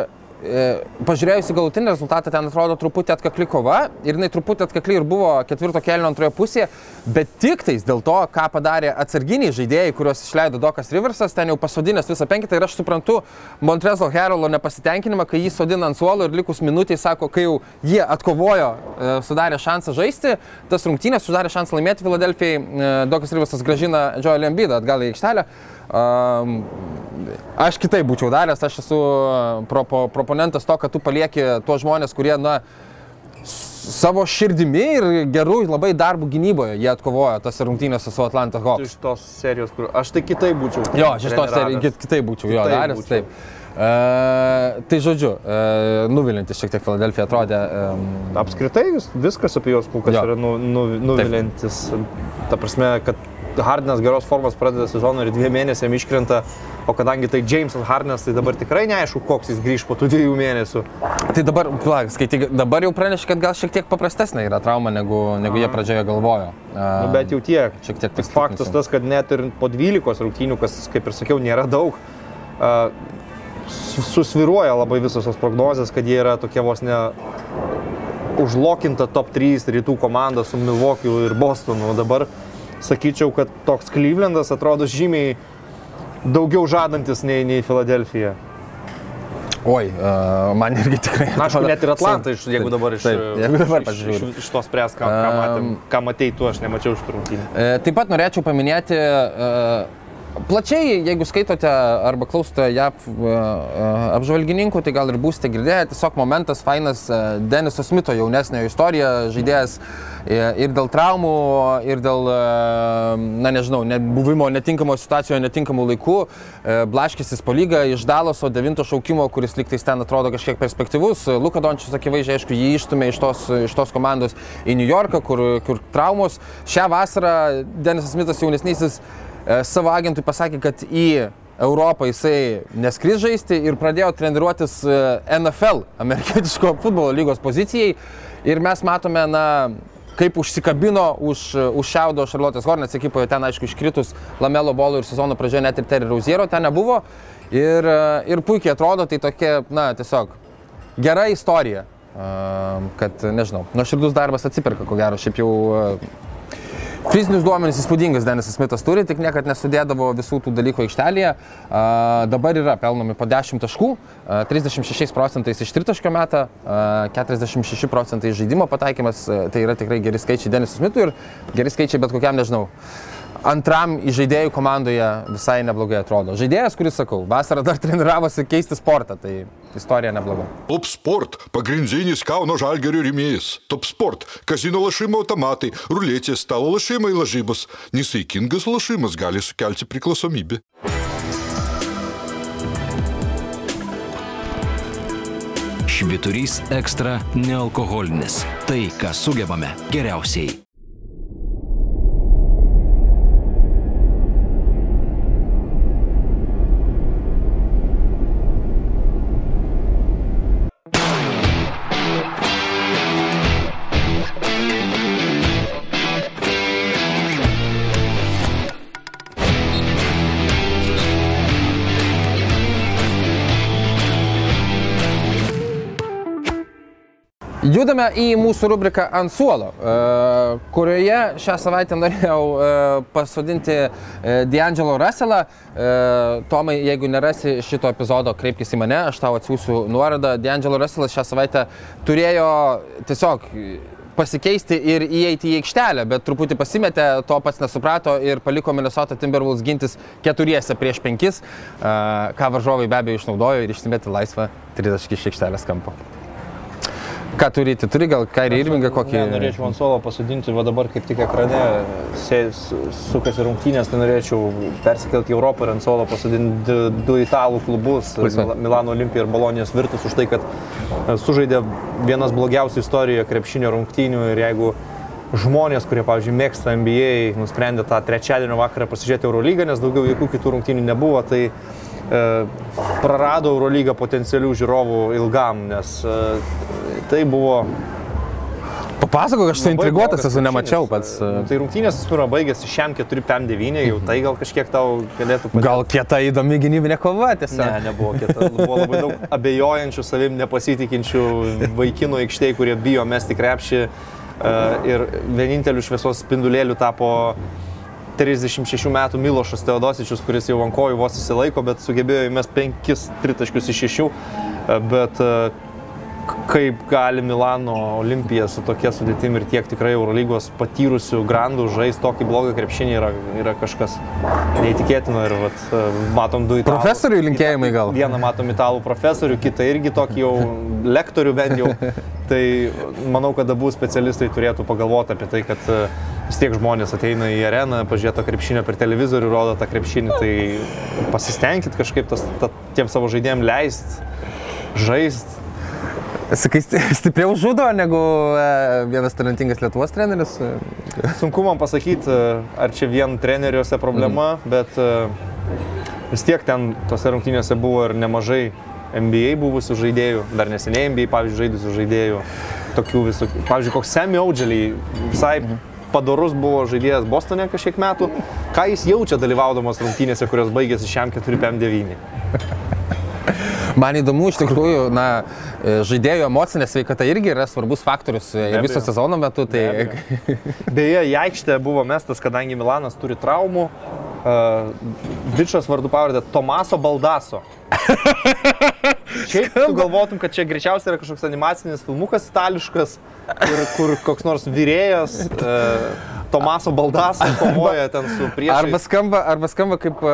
e, pažiūrėjus į galutinį rezultatą, ten atrodo truputį atkakli kova ir jinai truputį atkakli ir buvo ketvirto kelio antroje pusėje, bet tik tais dėl to, ką padarė atsarginiai žaidėjai, kuriuos išleido Dokas Riversas, ten jau pasodinęs visą penkitą ir aš suprantu Montrezo Herolo nepasitenkinimą, kai jį sodina ant suolo ir likus minutiai sako, kai jau jie atkovojo, e, sudarė šansą žaisti, tas rungtynės sudarė šansą laimėti Filadelfijai, e, Dokas Riversas gražina Joel Embidą atgal į aikštelę. Aš kitaip būčiau daręs, aš esu propo, proponentas to, kad tu palieki tuos žmonės, kurie, na, savo širdimi ir gerų labai darbų gynyboje jie atkovojo tas rungtynės su Atlanta Hawks. Iš tos serijos, kur aš tai kitaip būčiau. Jo, iš tos serijos kitaip būčiau, kitaip jo, daręs, būčiau. taip. Uh, tai žodžiu, uh, nuvilintis šiek tiek Filadelfija atrodė. Um, Apskritai viskas apie juos kol kas jo. yra nu, nu, nuvilintis. Taip. Ta prasme, kad Hardinas geros formos pradeda sezoną ir dviem mėnesiam iškrenta, o kadangi tai Jamesas Hardinas, tai dabar tikrai neaišku, koks jis grįž po tų dviejų mėnesių. Tai dabar, plak, skaityk, dabar jau pranešė, kad gal šiek tiek paprastesnė yra trauma, negu, negu jie pradžioje galvojo. Nu, bet jau tiek. Šiek tiek tik faktas tas, kad net ir po 12 rungtynių, kas, kaip ir sakiau, nėra daug, uh, susviruoja labai visos tos prognozijas, kad jie yra tokie vos ne užlokinta top 3 rytų komanda su Milwaukee ir Bostonu. O dabar sakyčiau, kad toks Klyvlendas atrodo žymiai daugiau žadantis nei, nei Filadelfija. Oi, uh, man irgi tikrai. Na, aš net ir Atlantą, iš, jeigu dabar iš, taip, jeigu dabar iš, iš, iš tos pres, ką, ką, matėm, ką matei tu, aš nemačiau iš rungtynių. Uh, taip pat norėčiau paminėti uh, Plačiai, jeigu skaitote arba klausote JAP e, e, apžvalgininkų, tai gal ir būsite girdėję, tiesiog momentas fainas e, Deniso Smito jaunesnio istorija, žaidėjas ir dėl traumų, ir dėl, na nežinau, buvimo netinkamo situacijoje, netinkamų laikų, blaškėsis po lygą iš Dalaso devinto šaukimo, kuris liktais ten atrodo kažkiek perspektyvus. Luka Dončius akivaizdžiai, aišku, jį ištumė iš tos, iš tos komandos į New Yorką, kur, kur traumos. Šią vasarą Denisas Smitas jaunesnysis E, savo agentui pasakė, kad į Europą jisai neskris žaisti ir pradėjo treniruotis e, NFL, amerikietiško futbolo lygos pozicijai. Ir mes matome, na, kaip užsikabino už, už šiaudo Šarlotės Hornets ekipoje, ten aišku iškritus Lamelo bolo ir sezono pradžioje net ir Terry Rauziero ten nebuvo. Ir, ir puikiai atrodo, tai tokia, na, tiesiog gera istorija. Kad, nežinau, nuoširdus darbas atsiperka, ko gero, šiaip jau Fizinius duomenys įspūdingas Denisas Smithas turi, tik niekad nesudėdavo visų tų dalykų aikštelėje. A, dabar yra pelnomi po 10 taškų, a, 36 procentais iš tritaškio metą, a, 46 procentai žaidimo pataikymas, tai yra tikrai geri skaičiai Denisas Smithui ir geri skaičiai bet kokiam, nežinau, antram žaidėjų komandoje visai neblogai atrodo. Žaidėjas, kuris, sakau, vasarą dar treniravosi keisti sportą, tai istorija nebloga. Top Sport - pagrindinis Kauno žalgerio rėmėjas. Top Sport - kazino lašimo automatai, ruletės, stalo lašimai lažybos. Nesaikingas lašimas gali sukelti priklausomybę. Šviturys ekstra nealkoholinis. Tai, ką sugebame geriausiai. Judame į mūsų rubriką ant suolo, e, kurioje šią savaitę norėjau e, pasodinti e, D'Angelo Russellą. Tomai, jeigu nerasi šito epizodo, kreipkis į mane, aš tau atsiųsiu nuorodą. D'Angelo Russellas šią savaitę turėjo tiesiog pasikeisti ir įeiti į aikštelę, bet truputį pasimetė, to pats nesuprato ir paliko Minnesota Timberwolves gintis keturiese prieš penkis, ką varžovai be abejo išnaudojo ir išsimetė laisvą 30 iš aikštelės kampo. Ką turite? Turi gal Kairį Irvingą kokį? Ne, norėčiau ant suolo pasodinti, va dabar kaip tik ekrane sukasi rungtynės, tai norėčiau persikelti į Europą ir ant suolo pasodinti du, italų klubus, Milano Olimpija ir Bolonijos Virtus, už tai, kad e, sužaidė vienas blogiausių istorijoje krepšinio rungtynių ir jeigu žmonės, kurie, pavyzdžiui, mėgsta NBA, nusprendė tą trečiadienio vakarą pasižiūrėti Eurolygą, nes daugiau jokių kitų rungtynių nebuvo, tai prarado Eurolygą potencialių žiūrovų ilgam, nes e, tai buvo Papasakok, aš Labai intriguotas blogas esu, nemačiau pats. Nu, Tai rungtynės pirma baigėsi šiam 4-5-9, jau tai gal kažkiek tau galėtų padėti. Gal kieta įdomi gynybinė kova Ne, tiesiog. nebuvo kieta. Buvo labai daug abejojančių, savim nepasitikinčių vaikinų aikštėje, kurie bijo mesti krepšį. e, Ir vieninteliu šviesos spindulėliu tapo 36 metų Milošas Teodosičius, kuris jau ant kojų vos įsilaiko, bet sugebėjo įmesti 5 tritaškius iš 6. Bet kaip gali Milano Olimpija su tokia sudėtimi ir tiek tikrai Eurolygos patyrusių grandų žaisti tokį blogą krepšinį yra, yra kažkas neįtikėtino ir vat, e, matom du italų. Profesoriui linkėjimai gal. Vieną matom italų profesorių, kitą irgi tokį jau lektorių bent jau. Tai manau, kad abu specialistai turėtų pagalvoti apie tai, kad e, vis tiek žmonės ateina į areną, pažiūrėto krepšinio per televizorių, rodo tą krepšinį, tai pasistengkit kažkaip tas, ta, tiem savo žaidėjim leist, žaist. Sakai, sti- stipriau žudo negu e, vienas talentingas Lietuvos treneris. e, Sunku man pasakyti, ar čia vien treneriuose problema, bet e, vis tiek ten tose rungtynėse buvo ir nemažai NBA buvusių žaidėjų, dar neseniai NBA, pavyzdžiui, žaidusių žaidėjų, tokių visų. Pavyzdžiui, koks Semi Audželį, visai padorus buvo žaidėjas Bostone kažkiek metų. Ką jis jaučia dalyvaudamas rungtynėse, kurios baigėsi šiam 4-5-9? Man įdomu, iš tikrųjų, na, e, žaidėjo emocinė sveikata irgi yra svarbus faktorius e, ir Be viso sezono metu. Tai Be Beje, į aikštę buvo mestas, kadangi Milanas turi traumų. Uh, bičias vardu pavardė Tomaso Baldaso. Šiaip tu galvotum, kad čia greičiausiai yra kažkoks animacinis filmukas itališkas, kur, kur koks nors vyrėjas uh, Tomaso Baldaso kovoja ten su priešais. Arba skamba, arba skamba kaip uh,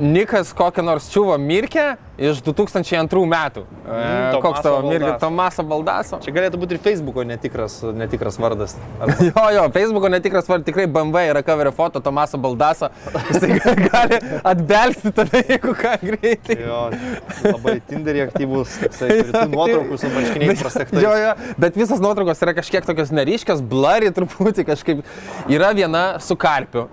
Nikas kokią nors čiuvo Mirkę iš 2002 metų. Uh, Tomaso koks tavo Mirkė? Tomaso Baldaso. Čia galėtų būti ir Facebooko netikras, netikras vardas. Arba Jo, jo, Facebook'o netikras vardas, tikrai BMW yra coverio foto Tomaso Baldaso. Jis gali atbelsti tada, jeigu ką greitai. jo, labai Tinderį aktyvus, toksai, nuotraukų su marškiniais prastektais. Jo, jo, bet visos nuotraukos yra kažkiek tokios neryškios, blurry truputį kažkaip. Yra viena su karpiu.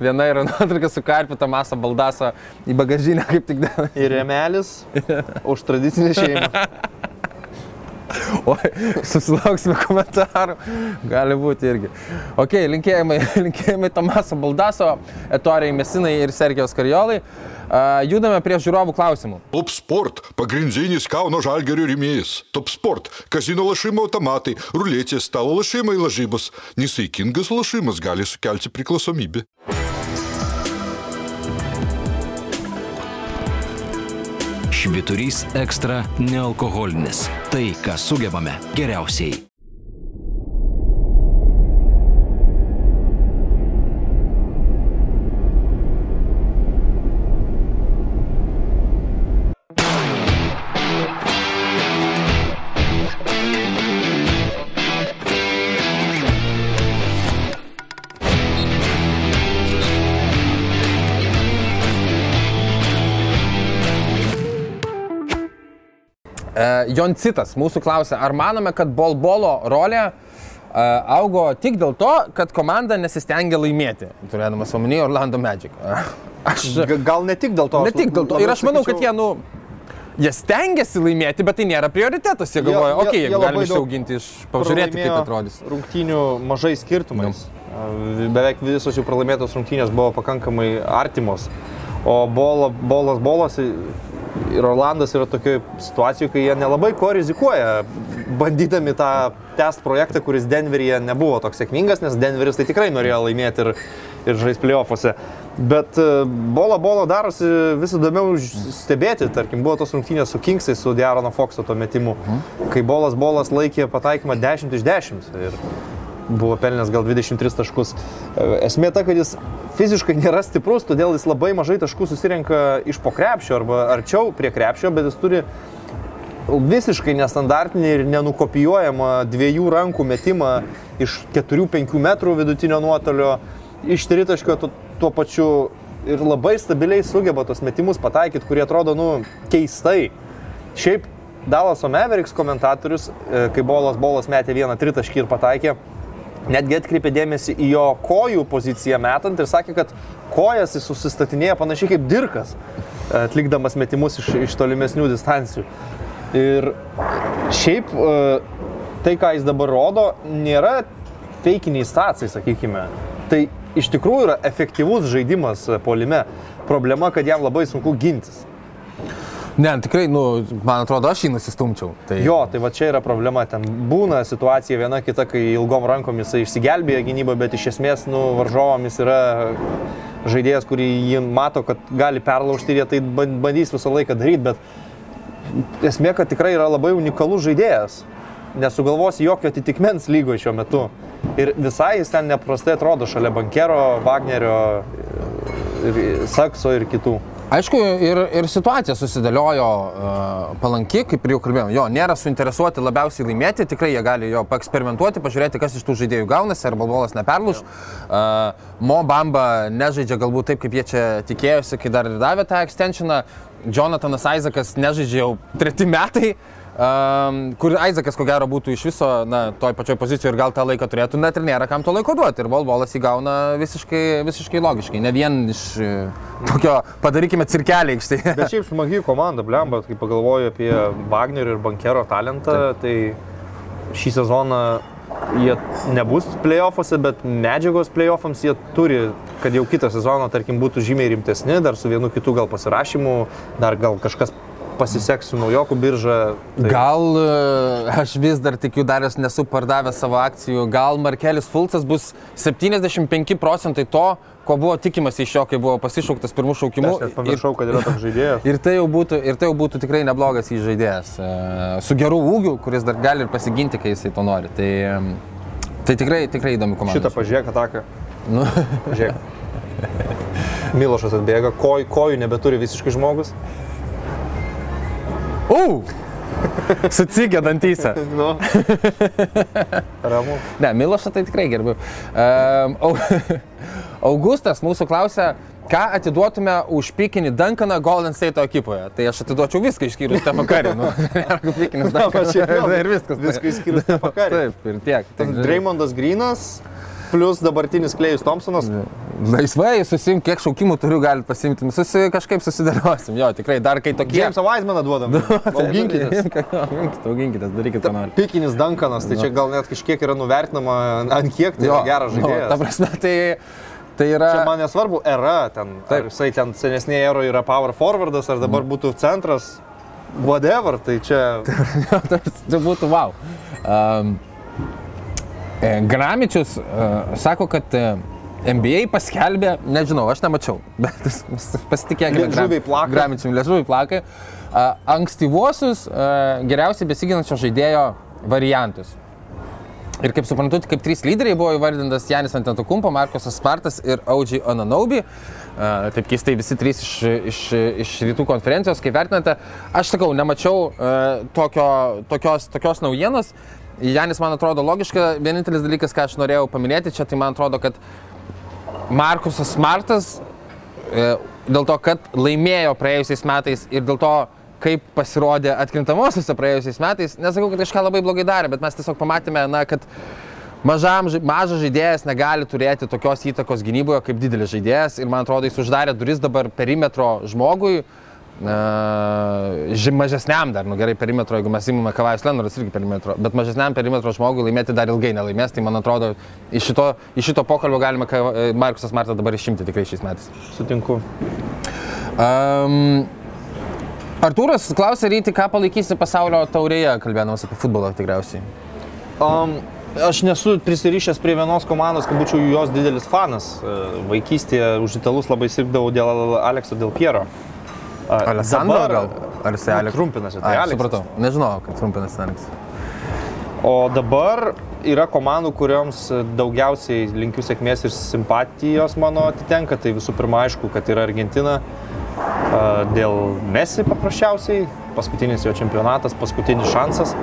Viena yra nuotrauka su karpiu, Tomaso Baldaso į bagažinę kaip tik. Ir remelis už tradicinę šeimą. Oi, susilauksime komentarų, gali būti irgi. Ok, linkėjimai, linkėjimai Tomaso Baldaso, Etorijai Mesinai ir Sergijos Karjolai. Uh, judame prie žiūrovų klausimų. Top Sport - pagrindinis Kauno Žalgerio rėmėjas. Top Sport - kazino lašimo automatai, ruletės, stalo lašimai lažybos. Nesaikingas lašimas gali sukelti priklausomybę. Švyturys ekstra nealkoholinis. Tai, ką sugebame geriausiai. Joncitas mūsų klausia, ar manome, kad Bolbolo rolė e, augo tik dėl to, kad komanda nesistengia laimėti, turėdamas omeny Orlando Magic. E, Aš Gal ne tik dėl to. Ne tik dėl to. Ir aš manau, kad jie, nu, jie stengiasi laimėti, bet tai nėra prioritetas. Jie galvoja, okei, okay, labai galim daug išsiauginti iš... Pažiūrėti, kaip atrodys. Rungtynių mažai skirtumais. Beveik visos jų pralaimėtos rungtynės buvo pakankamai artimos. O bola, bolas, bolas ir Orlandas yra tokioje situacijoje, kai jie nelabai ko rizikuoja, bandydami tą test projektą, kuris Denveryje nebuvo toks sėkmingas, nes Denveris tai tikrai norėjo laimėti ir, ir žaisti playoffuose. Bet e, bola bola darosi vis įdomiau stebėti, tarkim, buvo tos rungtynės su Kingsai, su Diarono Foxo tuo metimu, kai bolas bolas laikė pataikymą 10 iš 10 ir buvo pelnęs gal 23 taškus. E, Esmė ta, kad jis fiziškai nėra stiprus, todėl jis labai mažai taškų susirenka iš po krepšio arba arčiau prie krepšio, bet jis turi visiškai nestandartinį ir nenukopijuojamą dviejų rankų metimą iš 4-5 metrų vidutinio nuotolio, iš tritaškio tuo, tuo pačiu ir labai stabiliai sugeba tos metimus pataikyti, kurie atrodo, nu, keistai. Šiaip Dalaso Mavericks komentatorius, e, kai Bolas Bolas metė vieną tritaškį ir pataikė, netgi atkreipė dėmesį į jo kojų poziciją metant ir sakė, kad kojas jis susistatinėja panašiai kaip dirkas, atlikdamas metimus iš, iš tolimesnių distancijų. Ir šiaip e, tai, ką jis dabar rodo, nėra feikiniai stacijai, sakykime. Tai iš tikrųjų yra efektyvus žaidimas e, polime. Problema, kad jam labai sunku gintis. Ne, tikrai, nu, man atrodo, aš jį nusistumčiau. Tai... Jo, tai va čia yra problema. Ten būna situacija viena kita, kai ilgom rankom jisai išsigelbėja gynybą, bet iš esmės, nu, varžovomis yra žaidėjas, kurį jį mato, kad gali perlaužti ir jie tai ban- bandys visą laiką daryti, bet esmė, kad tikrai yra labai unikalus žaidėjas. Nesugalvosi jokio atitikmens lygoje šiuo metu. Ir visai jis ten neprastai atrodo šalia Bankero, Wagnerio, ir Sakso ir kitų. Aišku, ir, ir situacija susidėliojo uh, palanki, kaip ir jau kalbėjom. Jo, nėra suinteresuoti labiausiai laimėti, tikrai jie gali jo paeksperimentuoti, pažiūrėti, kas iš tų žaidėjų gaunasi, ar balbolas neperluš. Uh, Mo Bamba nežaidžia galbūt taip, kaip jie čia tikėjosi, kai dar ir davė tą extensioną. Jonathanas Isaacas nežaidžia jau treti metai. Um, kur Aizakas, ko gero, būtų iš viso, na, toj pačioj pozicijoje ir gal tą laiką turėtų, net ir nėra kam to laiko duoti. Ir Volvolas įgauna visiškai, visiškai logiškai. Ne vien iš e, tokio, padarykime cirkelį aikštėje. Bet šiaip smagi komanda, blemba, kai pagalvoju apie Wagner ir Bankero talentą, tai šį sezoną jie nebus playoffuose, bet medžiagos playoffams jie turi, kad jau kitą sezoną, tarkim, būtų žymiai rimtesni, dar su vienu kitu gal pasirašymu, dar gal kažkas pasiseks su naujokų birža. Tai... Gal e, aš vis dar tikiu, dar esu nesu pardavęs savo akcijų, gal Markelis Fulcas bus 75 procentai to, ko buvo tikimasi iš jo, kai buvo pasišauktas pirmų šaukimų. Aš pamiršau, kad yra toks žaidėjas. Ir tai, jau būtų, ir tai jau būtų tikrai neblogas įžaidėjas. e, Su geru ūgiu, kuris dar gali ir pasiginti, kai jisai to nori. Tai, em, tai tikrai, tikrai įdomi komanda. Šitą pažiūrėk ataką. Nu, Pažiūrėk. Milošas atbėga, koj, kojų nebeturi visiškai žmogus. U! Sucigė dantyse. Nu. Ramu. Ne, Milošą tai tikrai gerbiu. Um, Augustas mūsų klausia, ką atiduotume už pikinį Duncaną Golden State ekipoje. Tai aš atiduočiau viską išskyrus Stefą Karį. Nu, pikinis. Duncanas. ir viskas. Viską išskyrus Stefą Curry. Taip, ir tiek. Tik- Dreymondas Grinas plus dabartinis Klejus Thompsonas. Laisvai susim, kiek šaukimų turiu, galit pasimti. Nu, Susi, kažkaip susidėliosim. Jo, tikrai, dar kai tokie. Jamesą Weismaną duodam. Auginkitės. Auginkitės, auginkitės, darykit, ką norite. Pikinis Duncanas, tai čia gal net kažkiek yra nuvertinama, ant kiek tai yra geras nu, Ta žaidėjas. prasme, tai, tai yra... Čia man nesvarbu, era ten. Taip. Taip. Jisai ten senesnėje eroje yra power forwardas, ar dabar būtų centras, whatever, tai čia... tai būtų wow. Um, Gramičius uh, sako, kad uh, NBA paskelbė, nežinau, aš nemačiau, bet pasitikėkime. Liežuviai plaka. Gramičium, liežuviai plakai. Uh, ankstyvuosius geriausiai besiginančio žaidėjo variantus. Ir kaip suprantu, kaip trys lyderiai buvo įvardintas Janis Antetokumpo, Markosas Smartas ir Audžiai Ananaubi. Taip keistai visi trys iš, iš, iš rytų konferencijos, kaip vertinate. Aš sakau, nemačiau tokio, tokios, tokios naujienos. Janis man atrodo logiška. Vienintelis dalykas, ką aš norėjau paminėti čia, tai man atrodo, kad Markusas Smartas e, dėl to, kad laimėjo praėjusiais metais ir dėl to, kaip pasirodė atkrintamosiose praėjusiais metais, nesakau, kad kažką labai blogai darė, bet mes tiesiog pamatėme, na, kad mažam, mažas žaidėjas negali turėti tokios įtakos gynyboje kaip didelis žaidėjas ir man atrodo, jis uždarė duris dabar perimetro žmogui. Na, ži- mažesniam dar, nu gerai, perimetro, jeigu mes įmame Kavajus Lenaras irgi perimetro, bet mažesniam perimetro žmogui laimėti dar ilgai nelaimės, tai man atrodo, iš šito, iš šito pokalbio galime Ka- Markusas Martą dabar išimti tikrai šiais metais. Sutinku. Um, Artūras klausė ryti, ką palaikysi pasaulio taurėje, kalbėdamas apie futbolą tikriausiai. Um, aš nesu prisirišęs prie vienos komandos, kad būčiau jos didelis fanas. E, Vaikystėje už italus labai sirgdavau dėl Alekso, dėl Piero. Alessandro gal? Ar jisai Aleksas? Trumpinasi, tai Ai, Aleksas. supratau. Nežinau, kad trumpinasi Aleksas. O dabar yra komandų, kurioms daugiausiai linkiu sėkmės ir simpatijos mano atitenka. Tai visų pirma, aišku, kad yra Argentina dėl Messi paprasčiausiai, paskutinis jo čempionatas, paskutinis šansas.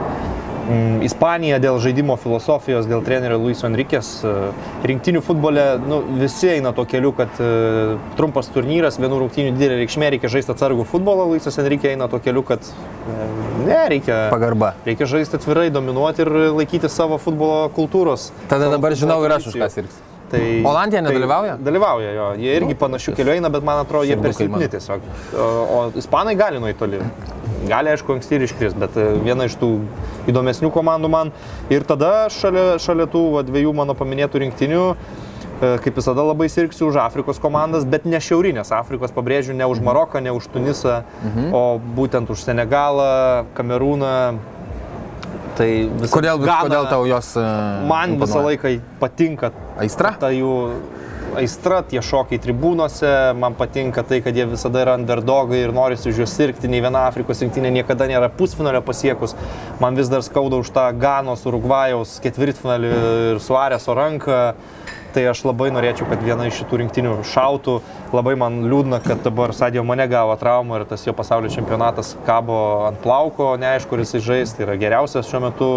Mm, Ispanija dėl žaidimo filosofijos, dėl trenerio Luiso Enrikės. A, Rinktinių futbole nu, visi eina tuo keliu, kad a, trumpas turnyras, vienų rungtynių didelė reikšmė, reikia žaisti atsargų futbolą. Luisas Enrikė eina tuo keliu, kad e, ne, reikia Pagarba. Reikia žaisti atvirai, dominuoti ir laikyti savo futbolo kultūros. Tada dabar žinau ir aš už ką sirgs. Tai, Olandija nedalyvauja? Tai dalyvauja, jo. Jie irgi panašių kelių eina, bet man atrodo, jie per silpni tiesiog. O, o ispanai gali nueiti toli. Gali, aišku, anksti ir iškris, bet e, viena iš tų įdomesnių komandų man. Ir tada šalia, šalia tų va, dviejų mano paminėtų rinktinių, e, kaip visada labai sirgsiu už Afrikos komandas, bet ne šiaurinės Afrikos, pabrėžiu, ne už Maroką, ne už Tunisą, Mhm. o būtent už Senegalą, Kamerūną. Tai vis- Kodėl, Gana- kodėl tau jos... e, Man visą imponuoja? laiką patinka Aistra? ta jų aistra, tie šokiai tribūnose, man patinka tai, kad jie visada yra underdogai ir norisi už juos sirgti, nei viena Afrikos rinktinė niekada nėra pusfinalio pasiekus. Man vis dar skauda už tą Ganos, Urugvajaus ketvirtfinalį ir Suareso ranką. Tai aš labai norėčiau, kad viena iš šitų rinktinių šautų. Labai man liūdna, kad dabar Sadio mane gavo traumą ir tas jo pasaulio čempionatas kabo ant plauko, neaišku, kur jisai žais. Tai yra geriausias šiuo metu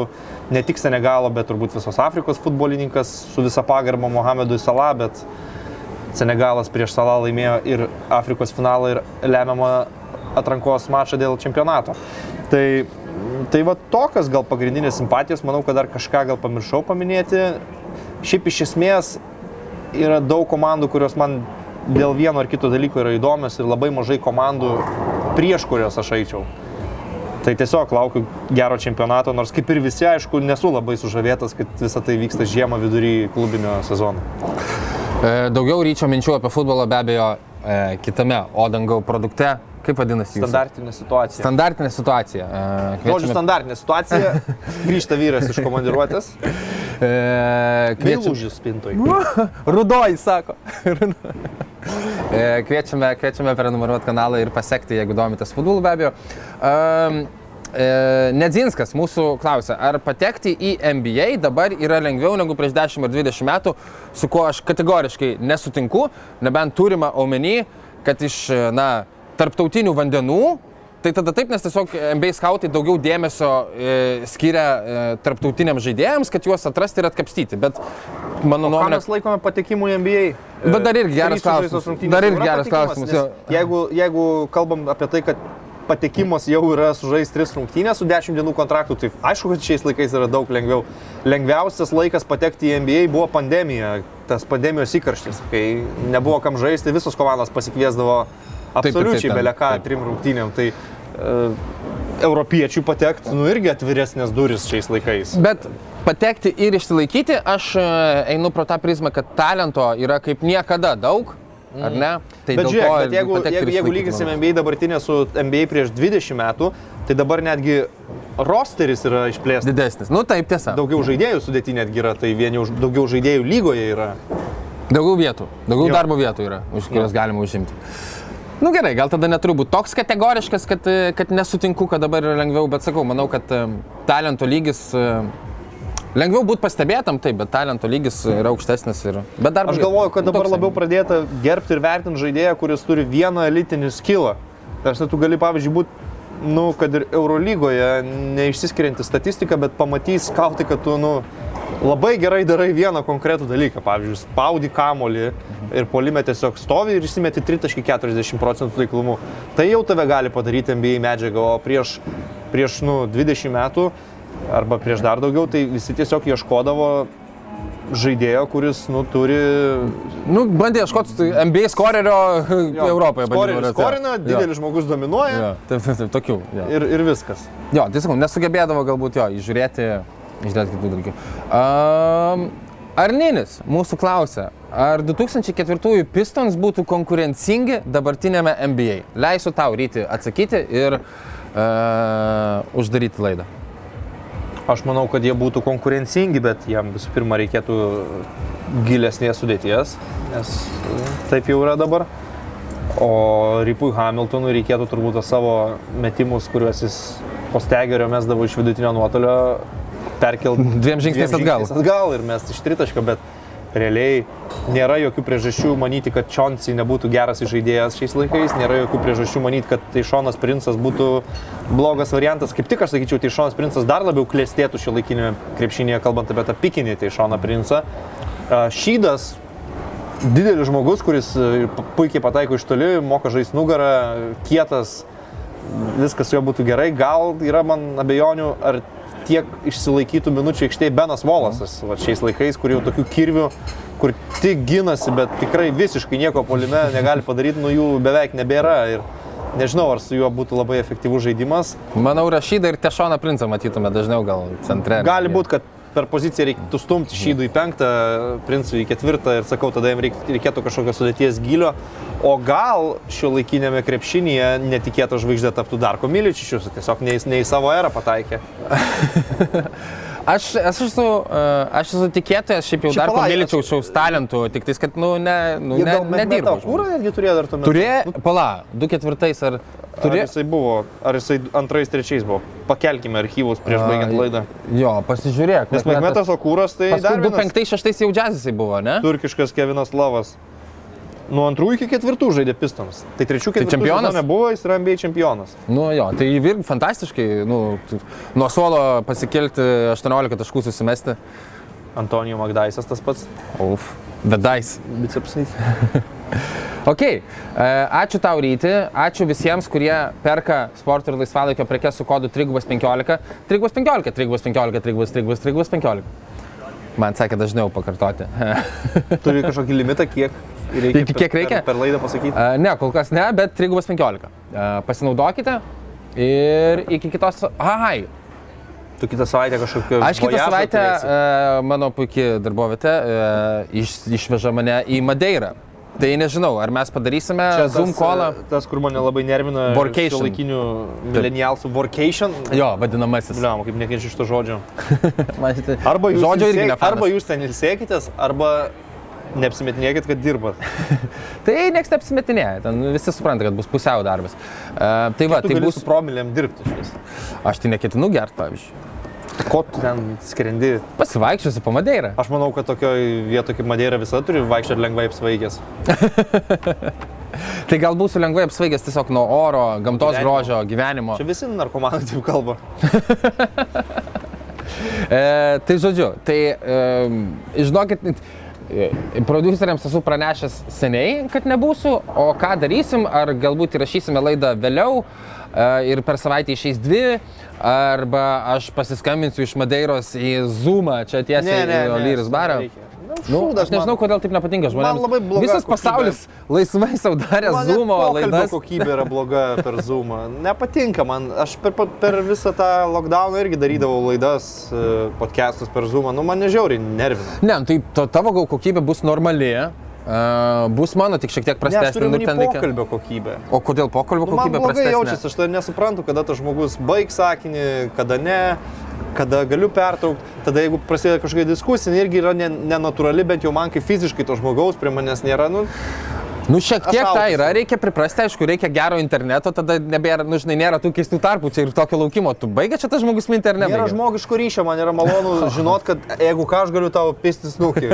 ne tik Senegalo, bet turbūt visos Afrikos futbolininkas su visa pagarba Mohamedui Salah, bet Senegalas prieš Salah laimėjo ir Afrikos finalą ir lemiamą atrankos mačą dėl čempionato. Tai, tai va tokios gal pagrindinės simpatijos, manau, kad dar kažką gal pamiršau paminėti. Šiaip iš esmės yra daug komandų, kurios man dėl vieno ar kito dalyko yra įdomios ir labai mažai komandų, prieš kurias aš eičiau. Tai tiesiog laukiu gero čempionato, nors kaip ir visi, aišku, nesu labai sužavėtas, kad visa tai vyksta žiemą vidury klubinio sezono. E, Daugiau ryčio minčių apie futbolą be abejo e, kitame Odangau produkte. Kaip vadinasi? jūsų? Standartinė situacija. Standartinė situacija. E, Žodžiu, Kviečiame, situacija. situacija. Grįžta vyras iš komandiruotės. E, kviečiame, Vėlūžis spintoj. Rudoji, sako. E, kviečiame, kviečiame prenumeruoti kanalą ir pasiekti, jeigu domitės futbolu be abejo. Um, e, Nedzinskas mūsų klausia, ar patekti į NBA dabar yra lengviau negu prieš 10 ar 20 metų, su kuo aš kategoriškai nesutinku, nebent turima omeny, kad iš, na, tarptautinių vandenų Tai tada taip, nes tiesiog NBA skautai daugiau dėmesio e, skiria e, tarptautiniams žaidėjams, kad juos atrasti ir atkapstyti. Bet mano nuomonė, mes laikome patekimu į NBA? Bet dar irgi geras klausimas. Dar irgi geras klausimas. Jeigu, jeigu kalbam apie tai, kad patekimas jau yra sužaisti tris rungtynės su 10 dienų kontraktu, tai aišku, kad šiais laikais yra daug lengviau. Lengviausias laikas patekti į NBA buvo pandemija, tas pandemijos įkarštis, kai nebuvo kam žaisti, visos komandos pasikviesdavo absoliučiai beleką trim rungtynėm. Tai, uh, Europiečių patekti, nu irgi atviresnės duris šiais laikais. Bet patekti ir išsilaikyti, aš e, einu pro tą prizmę, kad talento yra kaip niekada daug, ar ne? Tai Bet žiūrėk, bet jeigu, jeigu, jeigu lyginsime. NBA dabartinę su NBA prieš 20 metų, tai dabar netgi rosteris yra išplėstas. Didesnis. Nu taip, tiesa. Daug, Daugiau žaidėjų sudėti netgi yra, tai vieni už daugiau žaidėjų lygoje yra. daugiau vietų, daugiau Jo. darbo vietų yra, už kurias galima užimti. Nu gerai, gal tada neturiu būti toks kategoriškas, kad, kad nesutinku, kad dabar yra lengviau, bet sakau, manau, kad talento lygis... Lengviau būti pastebėtam, taip, bet talento lygis yra aukštesnis ir... Bet dar Aš galvoju, kad dabar labiau pradėta gerbti ir vertinti žaidėją, kuris turi vieną elitinį skillą. Tarsi tu gali, pavyzdžiui, būti, nu, kad ir Eurolygoje neišsiskirianti statistika, bet pamatys skautai, kad tu, nu, labai gerai darai vieną konkretų dalyką. Pavyzdžiui, spaudi kamolį ir polime tiesiog stovi ir įsimeti 3.40 procentų taiklumu. Tai jau tave gali padaryti NBA medžiagą, o prieš, prieš nu, 20 metų arba prieš dar daugiau, tai visi tiesiog ieškodavo žaidėjo, kuris, nu, turi... Nu, bandė ieškoti NBA skorerio Jo, Europoje. bandė Skorina, skorina, Jo. didelis žmogus dominuoja Jo, taip, taip, taip, tokių. Jo, ir, ir viskas. jo tai sakau, nesugebėdavo galbūt jo įžiūrėti, išdėti kitų dalykų. Um, Arninis mūsų klausia, ar 2004 Pistons būtų konkurencingi dabartinėme NBA? Leisiu tau ryti atsakyti ir uh, uždaryti laidą. Aš manau, kad jie būtų konkurencingi, bet jiem visų pirma reikėtų gilesnės sudėties, nes e, taip jau yra dabar. O Ripui Hamiltonui reikėtų turbūt savo metimus, kuriuos jis po stegerio mesdavo iš vidutinio nuotolio, perkelti Dviem žingsniais atgal. atgal ir mes iš tritaško, bet realiai nėra jokių priežasčių manyti, kad Čionsi nebūtų geras žaidėjas šiais laikais, nėra jokių priežasčių manyti, kad Taišonas Princas būtų blogas variantas. Kaip tik aš sakyčiau, Taišonas Princas dar labiau klėstėtų šio laikinėme krepšinėje, kalbant apie tą pikinį Taišoną Princą. Šydas didelis žmogus, kuris e, puikiai pataiko iš toli, moka žaisti nugarą, kietas, viskas su juo būtų gerai. Gal yra man abejonių, ar tiek išsilaikytų minučių aikštėje Benas Volasas, va, šiais laikais, kur jau tokių kirvių, kur tik ginasi, bet tikrai visiškai nieko polime negali padaryti, nu jų beveik nebėra. Ir nežinau, ar su juo būtų labai efektyvus žaidimas. Manau, Rašydą ir Tešoną Princą matytume dažniau gal centre. Gali būti, kad per poziciją reikėtų stumti šydų į penktą, princų į ketvirtą ir sakau, tada jam reik- reikėtų kažkokio sudėties gilio. O gal šio laikinėme krepšinėje netikėta žvaigždė taptų Darko Miličičius, tiesiog ne į savo erą pataikė. Aš, aš, esu, e, aš esu tikėtojas, šiaip jau Šiaip dar pamėlyčiau šiaus talentų, tik tais, kad, nu, ne, nu, ne, nedirbu. Kūrą netgi turėjo dar tuomet. Turėjo, pala, 2-4 ar Ar turėjo. jisai buvo, ar jisai antrais, trečiais buvo. Pakelkime archyvus prieš A, baigiant laidą. Jo, pasižiūrėk. Nes Magmetas Okūras tai dar Paskui vienas 2-5-6 jau džiazisai buvo, ne? turkiškas Kevinas Lavas. Nuo antrų iki ketvirtų žaidė Pistons. Tai trečių ketvirtų čempionas? nebuvo, jis yra NBA čempionas. Nu jo, tai irgi fantastiškai, nu, nuo suolo pasikelti 18 taškų susimesti. Antonijo Magdaisas tas pats. Uf, bedais. Bicepsais. Ok, e, ačiū tau ryti, ačiū visiems, kurie perka sporto ir laisvalaikio prekes su kodu 315, 315, 315, 315, 315. Man sakė dažniau pakartoti. Turi kažkokį limitą, kiek reikia. Iki kiek reikia? Per, per laidą pasakyti. Ne, kol kas ne, bet 315. E, Pasinaudokite ir iki kitos... Ai, Tu kitą savaitę kažkokio... aš kitą savaitę turėsi. mano puikiai darbovietė iš, išveža mane į Madeirą. Tai nežinau, ar mes padarysime Čia Zoom kolą. Tas, kur mane labai nervina. Workation. Laikinių milenialsų. Workation. Jo, vadinamasis. Bliam, kaip nekenčiu šito žodžio. Arba jūs, Žodžio ilsėk- arba jūs ten ilsėkitės, arba neapsimetinėkit, kad dirbat. Tai nieks neapsimetinėja, ten visi supranta, kad bus pusiau darbas. Uh, tai va, Tu tai bus... su promilėm dirbti iš vis. Aš tai neketinu gert, pavyzdžiui. Ko tu ten skrendi? Pasivaikščiosiu po Madeirą. Aš manau, kad tokioje vietoje kaip Madeira visada turi vaikščioti lengvai apsvaigęs. Tai gal būsiu lengvai apsvaigęs tiesiog nuo oro, gamtos Gyvenimo. grožio, gyvenimo. Čia visi narkomanai taip kalba. E, tai žodžiu, tai e, žinokit, produceriams esu pranešęs seniai, kad nebūsiu, o ką darysim, ar galbūt įrašysime laidą vėliau e, ir per savaitę išeis dvi, arba aš pasiskambinsiu iš Madeiros į Zoomą, čia tiesiai į Olyris barą. Nu, aš nežinau, kodėl taip nepatinka žmonėms. labai bloga Visas kokybė. pasaulis laisvai savo darė Zoomo laidas. kokybė yra bloga per Zoomą. Nepatinka man. Aš per, per visą tą lockdowną irgi darydavau laidas, e, podcastus per Zoomą. Nu, man nežiauriai nervina. Ne, tai to, tavo gal kokybė bus normali, uh, bus mano tik šiek tiek Ne, aš prastesnė. turiu nu, ten pokalbio kokybę. O kodėl pokalbio Nu, man kokybė blogai prastesnė? jaučiasi, aš to nesuprantu, kada tas žmogus baig sakinį, kada ne, kada galiu pertraukti. Tada jeigu prasideda kažkokia diskusija, irgi yra ne- nenatūrali, bent jau man kaip fiziškai to žmogaus prie manęs nėra. Nu, Nu, šiek tiek tai augsiu. yra, reikia priprasti, aišku, reikia gero interneto, tada nebėra, nu, žinai, nėra tų keistų tarpų čia ir tokio laukimo. Tu baigia čia tas žmogus minti ar ne? nėra žmogiško ryšio, man yra malonu žinot, kad jeigu ką aš galiu tavo pistis nukį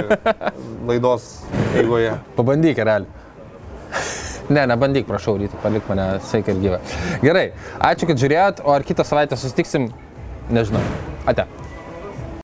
laidos eigoje. Pabandyk, realiai. Ne, nebandyk, prašau, ryte, palik mane sveiką ir gyvą. Gerai, ačiū, kad žiūrėjot, o ar kitą savaitę Не знаю. А так.